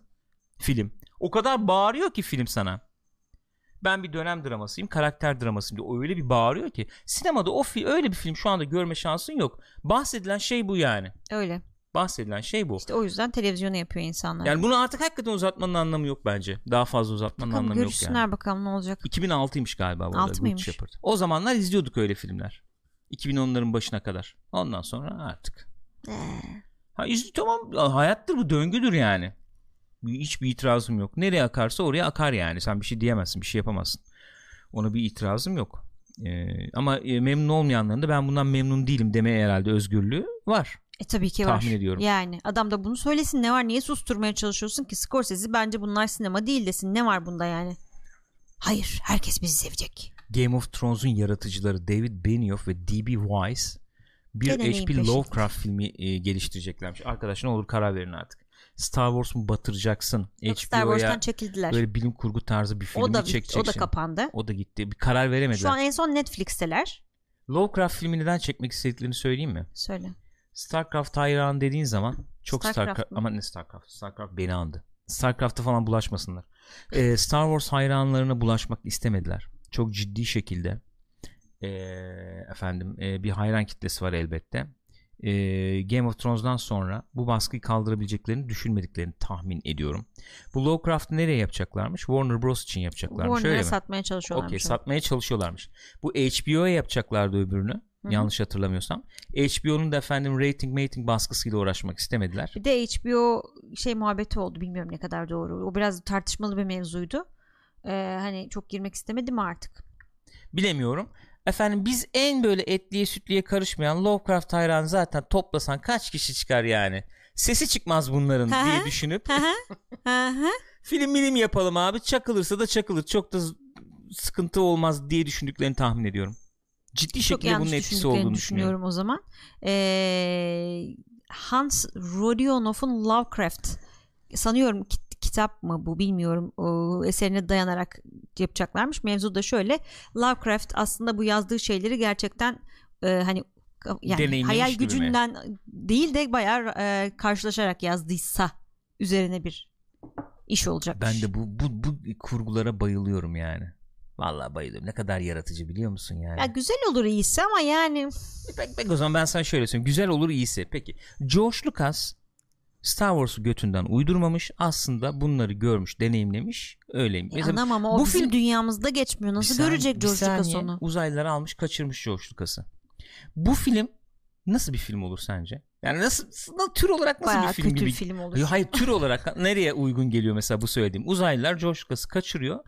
S1: Film. O kadar bağırıyor ki film sana. Ben bir dönem dramasıyım, karakter dramasıyım diye. Öyle bir bağırıyor ki. Sinemada o fi- öyle bir film şu anda görme şansın yok. Bahsedilen şey bu yani.
S2: Öyle.
S1: Bahsedilen şey bu.
S2: İşte o yüzden televizyona yapıyor insanlar.
S1: Yani bunu artık hakikaten uzatmanın anlamı yok bence. Daha fazla uzatmanın
S2: bakalım
S1: anlamı yok
S2: görüşsünler
S1: yani.
S2: bakalım ne olacak.
S1: 2006'ymış galiba bu arada Good? Shepherd. O zamanlar izliyorduk öyle filmler. 2010'ların başına kadar. Ondan sonra artık.
S2: Ee,
S1: Ha izli tamam hayattır bu döngüdür yani. Bir- Hiçbir itirazım yok. Nereye akarsa oraya akar yani. Sen bir şey diyemezsin, bir şey yapamazsın. Ona bir itirazım yok. Ee, ama e, memnun olmayanların da ben bundan memnun değilim demeye herhalde özgürlüğü var.
S2: E tabii ki var.
S1: Tahmin ediyorum.
S2: Yani adam da bunu söylesin ne var niye susturmaya çalışıyorsun ki Scorsese bence bunlar sinema değil desin ne var bunda yani. Hayır herkes bizi sevecek.
S1: Game of Thrones'un yaratıcıları David Benioff ve D.B. Weiss bir
S2: Gene
S1: H.P. Lovecraft filmi e, geliştireceklermiş. Arkadaş ne olur karar verin artık. Star Wars mu batıracaksın?
S2: Yok, Star Wars'tan çekildiler.
S1: böyle bilim kurgu tarzı bir film
S2: O da
S1: çekeceksin?
S2: o da kapandı.
S1: O da gitti. Bir karar veremediler.
S2: Şu an en son Netflix'teler.
S1: Lovecraft filmi neden çekmek istediklerini söyleyeyim mi?
S2: Söyle.
S1: Starcraft hayran dediğin zaman çok
S2: Starcraft
S1: Starcraft, ama ne Starcraft? Starcraft beni andı. Starcraft'a falan bulaşmasınlar. Ee, Star Wars hayranlarına bulaşmak istemediler. Çok ciddi şekilde ee, efendim ee, bir hayran kitlesi var elbette. Ee, Game of Thrones'dan sonra bu baskıyı kaldırabileceklerini düşünmediklerini tahmin ediyorum. Bu Lovecraft'ı nereye yapacaklarmış? Warner Bros için yapacaklarmış.
S2: Warner'a satmaya çalışıyorlar.
S1: Okey satmaya çalışıyorlarmış. Bu HBO'ya yapacaklardı öbürünü.
S2: Hı hı.
S1: Yanlış hatırlamıyorsam. HBO'nun da efendim rating rating baskısıyla uğraşmak istemediler.
S2: Bir de HBO şey muhabbeti oldu bilmiyorum ne kadar doğru. O biraz tartışmalı bir mevzuydu. Ee, hani çok girmek istemedim artık.
S1: Bilemiyorum. Efendim biz en böyle etliye sütliye karışmayan Lovecraft hayranı zaten toplasan kaç kişi çıkar yani? Sesi çıkmaz bunların
S2: hı.
S1: diye düşünüp film milim yapalım abi çakılırsa da çakılır çok da sıkıntı olmaz diye düşündüklerini tahmin ediyorum. Ciddi
S2: Çok
S1: şekilde bunun etkisi olduğunu düşünüyorum.
S2: o zaman. Ee, Hans Rodionov'un Lovecraft sanıyorum kit- kitap mı bu bilmiyorum o, eserine dayanarak yapacaklarmış. Mevzu da şöyle Lovecraft aslında bu yazdığı şeyleri gerçekten e, hani yani hayal
S1: gibi mi?
S2: gücünden değil de bayağı e, karşılaşarak yazdıysa üzerine bir iş olacak.
S1: Ben de bu, bu, bu kurgulara bayılıyorum yani. Vallahi bayılıyorum. Ne kadar yaratıcı biliyor musun yani?
S2: ya güzel olur iyisi ama yani
S1: Peki, peki o zaman ben sana şöyle söyleyeyim. Güzel olur iyisi. Peki George Lucas Star Wars'u götünden uydurmamış. Aslında bunları görmüş, deneyimlemiş. Öyleymiş. Mesela
S2: anam ama o
S1: bu
S2: bizim
S1: film-
S2: dünyamızda geçmiyor. Nasıl
S1: Bir
S2: görecek
S1: bir
S2: George Lucas onu?
S1: Uzaylıları almış kaçırmış George Lucas'ı. Bu film nasıl bir film olur sence? Yani nasıl, nasıl tür olarak nasıl
S2: Bayağı
S1: bir film
S2: kötü
S1: gibi?
S2: film olur.
S1: Hayır, hayır tür olarak nereye uygun geliyor mesela bu söylediğim? Uzaylılar George Lucas'ı kaçırıyor.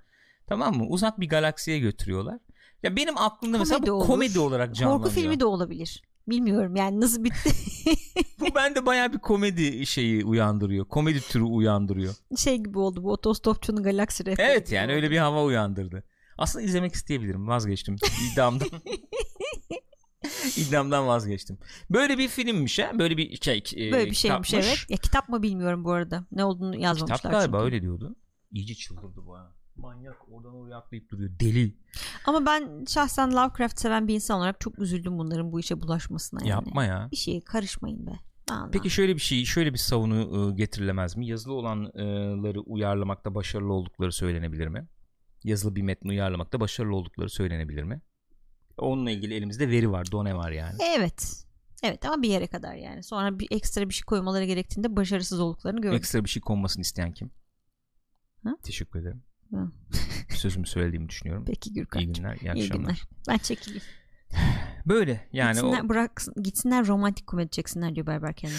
S1: Tamam mı? Uzak bir galaksiye götürüyorlar. Ya benim aklımda mesela
S2: Komedi
S1: bu
S2: olur.
S1: komedi olarak canlanıyor.
S2: Korku filmi de olabilir. Bilmiyorum yani nasıl bitti.
S1: Bu bende bayağı bir komedi şeyi uyandırıyor. Komedi türü uyandırıyor.
S2: şey gibi oldu bu otostopçunun galaksi rehberi.
S1: Evet yani
S2: oldu.
S1: öyle bir hava uyandırdı. Aslında izlemek isteyebilirim. Vazgeçtim. İddiamdan. İddiamdan vazgeçtim. Böyle bir filmmiş ha. Böyle bir şey. e,
S2: Böyle bir şeymiş
S1: kitapmış.
S2: evet. Ya kitap mı bilmiyorum bu arada. Ne olduğunu yazmamışlar.
S1: Kitap galiba
S2: çünkü.
S1: öyle diyordu. İyice çıldırdı bu ha. Manyak oradan oraya atlayıp duruyor. Deli.
S2: Ama ben şahsen Lovecraft seven bir insan olarak çok üzüldüm bunların bu işe bulaşmasına yani.
S1: Yapma ya.
S2: Bir şeye karışmayın be. Allah.
S1: Peki şöyle bir şey, şöyle bir savunu e, getirilemez mi? Yazılı olanları uyarlamakta başarılı oldukları söylenebilir mi? Yazılı bir metni uyarlamakta başarılı oldukları söylenebilir mi? Onunla ilgili elimizde veri var, done var yani.
S2: Evet. Evet ama bir yere kadar yani. Sonra bir ekstra bir şey koymaları gerektiğinde başarısız olduklarını gördük.
S1: Ekstra bir şey konmasını isteyen kim?
S2: Ha?
S1: Teşekkür ederim. Sözümü söylediğimi düşünüyorum.
S2: Peki
S1: İyi
S2: Gürkan.
S1: günler, iyi
S2: İyi
S1: akşamlar.
S2: günler. Ben çekileyim.
S1: Böyle yani
S2: gitsinler,
S1: o
S2: bıraksın, gitsinler romantik komedi çeksinler diyor Berber Kenan.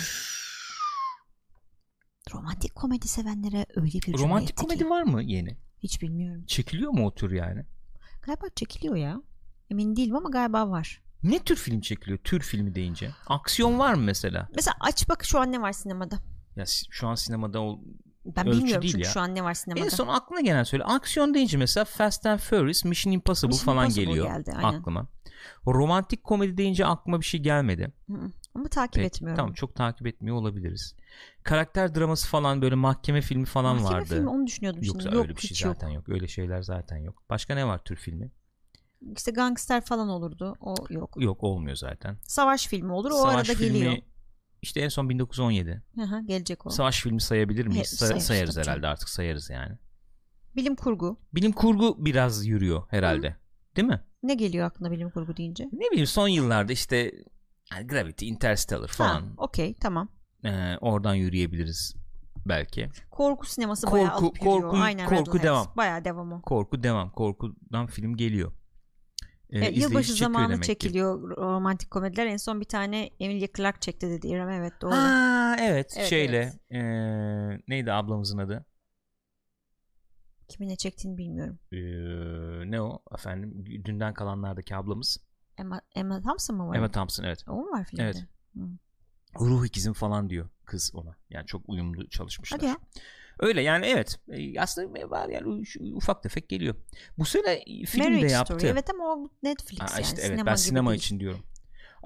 S2: Romantik komedi sevenlere öyle bir
S1: romantik komedi
S2: ki.
S1: var mı yeni?
S2: Hiç bilmiyorum.
S1: Çekiliyor mu o tür yani?
S2: Galiba çekiliyor ya. Emin değilim ama galiba var.
S1: Ne tür film çekiliyor? Tür filmi deyince. Aksiyon var mı mesela?
S2: Mesela aç bak şu an ne var sinemada.
S1: Ya şu an sinemada
S2: Ben
S1: Ölçü
S2: bilmiyorum çünkü
S1: ya.
S2: şu an ne var sinemada.
S1: En son aklına gelen söyle. Aksiyon deyince mesela Fast and Furious, Mission Impossible
S2: Mission
S1: falan
S2: Impossible
S1: geliyor
S2: geldi, aynen.
S1: aklıma. Romantik komedi deyince aklıma bir şey gelmedi.
S2: Hı. Ama takip
S1: Peki,
S2: etmiyorum.
S1: Tamam çok takip etmiyor olabiliriz. Karakter draması falan böyle mahkeme filmi falan
S2: Mahkeme
S1: vardı.
S2: filmi onu düşünüyordum
S1: Yoksa
S2: şimdi. Yok
S1: öyle bir şey
S2: hiç yok.
S1: zaten yok. Öyle şeyler zaten yok. Başka ne var tür filmi?
S2: İşte gangster falan olurdu. O yok.
S1: Yok olmuyor zaten.
S2: Savaş filmi olur. O
S1: Savaş
S2: arada
S1: filmi
S2: geliyor.
S1: İşte en son 1917.
S2: Hı hı, gelecek o.
S1: Savaş filmi sayabilir miyiz? Sa-
S2: sayarız
S1: sayarız herhalde artık sayarız yani.
S2: Bilim kurgu.
S1: Bilim kurgu biraz yürüyor herhalde. Değil mi?
S2: Ne geliyor aklına bilim kurgu deyince?
S1: Ne bileyim son yıllarda işte yani Gravity, Interstellar falan
S2: okey tamam.
S1: Ee, oradan yürüyebiliriz belki.
S2: Korku sineması
S1: Korku-
S2: bayağı alıp yürüyor.
S1: korku-
S2: Aynen
S1: korku devam.
S2: Bayağı devam o.
S1: Korku devam. Korkudan film geliyor.
S2: E,
S1: izleyici
S2: yılbaşı zamanı
S1: demek ki.
S2: çekiliyor romantik komediler. En son bir tane Emilia Clarke çekti dedi İrem. Evet doğru.
S1: Ha evet,
S2: Evet,
S1: şeyle
S2: evet.
S1: ee, neydi ablamızın adı?
S2: Kimin ne çektiğini bilmiyorum.
S1: Ee, ne o efendim dünden kalanlardaki ablamız
S2: Emma, Emma Thompson mı var?
S1: Emma Thompson evet.
S2: O mu var filmde?
S1: Evet.
S2: Hı.
S1: Ruh ikizim falan diyor kız ona. Yani çok uyumlu çalışmışlar.
S2: Hadi ya.
S1: Öyle yani evet. Ee, Aslında var yani ufak tefek geliyor. Bu sene film de
S2: Marriage
S1: yaptı.
S2: Story. Evet ama o Netflix yani.
S1: işte evet
S2: sinema
S1: ben sinema
S2: değil.
S1: için diyorum.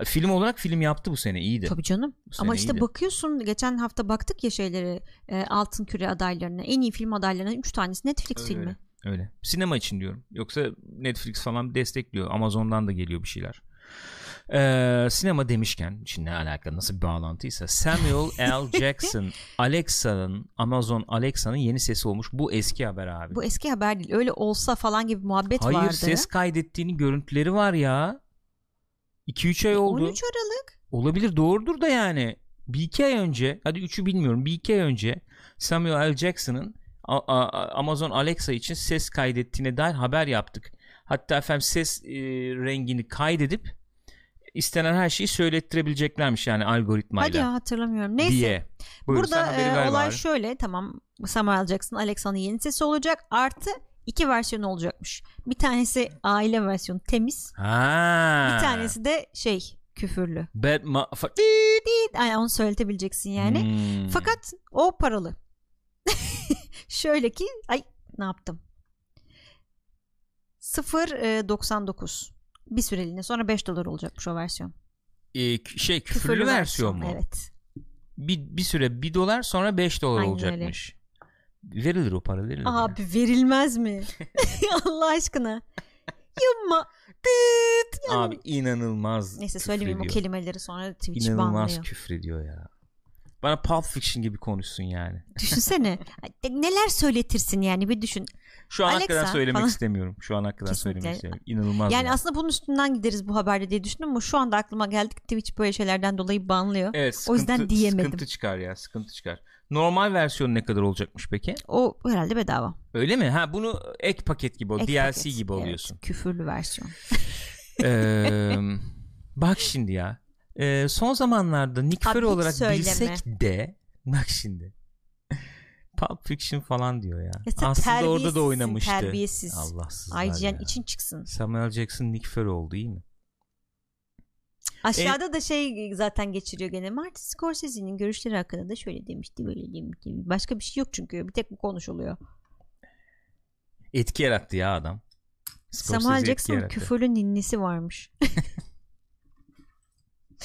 S1: Film olarak film yaptı bu sene iyiydi.
S2: Tabii canım. Ama işte
S1: iyiydi.
S2: bakıyorsun geçen hafta baktık ya şeyleri e, Altın Küre adaylarına. En iyi film adaylarına 3 tanesi Netflix
S1: Öyle,
S2: filmi.
S1: Öyle. Sinema için diyorum. Yoksa Netflix falan destekliyor. Amazon'dan da geliyor bir şeyler. Ee, sinema demişken şimdi ne alaka nasıl bir bağlantıysa Samuel L. Jackson Alexa'nın Amazon Alexa'nın yeni sesi olmuş. Bu eski haber abi.
S2: Bu eski haber değil. Öyle olsa falan gibi muhabbet
S1: Hayır
S2: vardı.
S1: ses kaydettiğini görüntüleri var ya. 2-3 ay oldu.
S2: 13 Aralık.
S1: Olabilir doğrudur da yani. Bir iki ay önce hadi üçü bilmiyorum bir iki ay önce Samuel L. Jackson'ın Amazon Alexa için ses kaydettiğine dair haber yaptık. Hatta efendim ses e, rengini kaydedip istenen her şeyi söylettirebileceklermiş yani algoritmayla.
S2: Hadi ya hatırlamıyorum. Neyse.
S1: Diye. Buyur,
S2: Burada e, olay
S1: bari.
S2: şöyle tamam Samuel Jackson Alexa'nın yeni sesi olacak artı iki versiyonu olacakmış. Bir tanesi aile versiyonu temiz.
S1: Ha.
S2: Bir tanesi de şey küfürlü.
S1: Bad ma-
S2: Değil, yani onu söyletebileceksin yani.
S1: Hmm.
S2: Fakat o paralı. Şöyle ki ay ne yaptım? 0.99 bir süreliğine sonra 5 dolar olacakmış o versiyon.
S1: Ee, şey küfürlü, versiyon mu?
S2: Evet.
S1: Bir, bir süre 1 dolar sonra 5 dolar
S2: Aynen
S1: olacakmış. Verilir o para verilir. ya.
S2: Abi verilmez mi? Allah aşkına. Yumma. Dıt. Yani-
S1: Abi inanılmaz
S2: Neyse söylemeyeyim o kelimeleri sonra Twitch
S1: İnanılmaz
S2: banlıyor.
S1: küfrediyor ya. Bana Pulp Fiction gibi konuşsun yani.
S2: Düşünsene. Neler söyletirsin yani bir düşün.
S1: Şu an
S2: Alexa
S1: hakikaten söylemek
S2: falan.
S1: istemiyorum. Şu an hakikaten
S2: Kesinlikle.
S1: söylemek istemiyorum. İnanılmaz.
S2: Yani
S1: ya.
S2: aslında bunun üstünden gideriz bu haberde diye düşündüm ama şu anda aklıma geldi ki Twitch böyle şeylerden dolayı banlıyor.
S1: Evet,
S2: O
S1: sıkıntı,
S2: yüzden diyemedim.
S1: Sıkıntı çıkar ya sıkıntı çıkar. Normal versiyon ne kadar olacakmış peki?
S2: O herhalde bedava.
S1: Öyle mi? Ha bunu ek paket gibi o
S2: Ek
S1: DLC
S2: paket.
S1: gibi
S2: Evet,
S1: oluyorsun.
S2: küfürlü versiyon.
S1: Ee, bak şimdi ya. Ee, son zamanlarda Nick Fury olarak
S2: söyleme.
S1: bilsek de bak şimdi. Pulp Fiction falan diyor ya.
S2: Ya
S1: Aslında orada da oynamıştı.
S2: Terbiyesiz.
S1: Allahsızlar
S2: IGN için çıksın.
S1: Samuel Jackson Nick Fury oldu iyi mi?
S2: Aşağıda da şey zaten geçiriyor gene. Martin Scorsese'nin görüşleri hakkında da şöyle demişti böyle demişti. Başka bir şey yok çünkü. Bir tek bu konuşuluyor.
S1: Etki yarattı ya adam. Scorsese
S2: Samuel Jackson'ın küfürlü ninnisi varmış.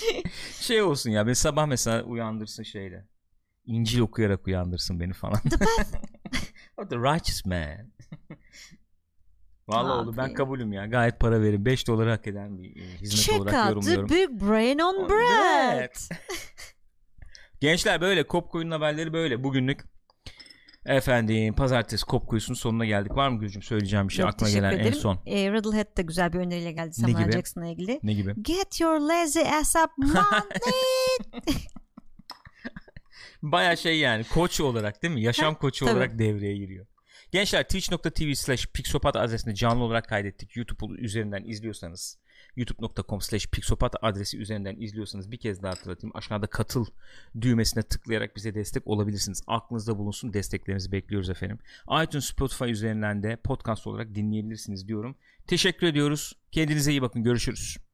S1: Şey olsun ya ben sabah mesela uyandırsın şeyle. İncil okuyarak uyandırsın beni falan.
S2: The path.
S1: O the righteous man. Vallahi oldu ben kabulüm ya. Gayet para verin. 5 doları hak eden bir e, hizmet
S2: Check
S1: olarak
S2: out the
S1: yorumluyorum.
S2: big brain on
S1: On
S2: bread.
S1: bread. Gençler böyle Kopkoyun'un haberleri böyle bugünlük. Efendim pazartesi Kopkoyusu'nun sonuna geldik. Var mı Gülcüm söyleyeceğim bir şey
S2: Yok,
S1: aklına gelen en
S2: ederim.
S1: son?
S2: E, Riddlehead de güzel bir öneriyle geldi Samuel? Jackson'la ilgili.
S1: Ne gibi?
S2: Get your lazy ass up money.
S1: Baya şey yani koç olarak değil mi? Yaşam koçu
S2: tabii.
S1: olarak devreye giriyor. Gençler twitch.tv slash pixopat adresini canlı olarak kaydettik. YouTube üzerinden izliyorsanız youtube.com slash pixopat adresi üzerinden izliyorsanız bir kez daha hatırlatayım. Aşağıda katıl düğmesine tıklayarak bize destek olabilirsiniz. Aklınızda bulunsun desteklerinizi bekliyoruz efendim. iTunes Spotify üzerinden de podcast olarak dinleyebilirsiniz diyorum. Teşekkür ediyoruz. Kendinize iyi bakın. Görüşürüz.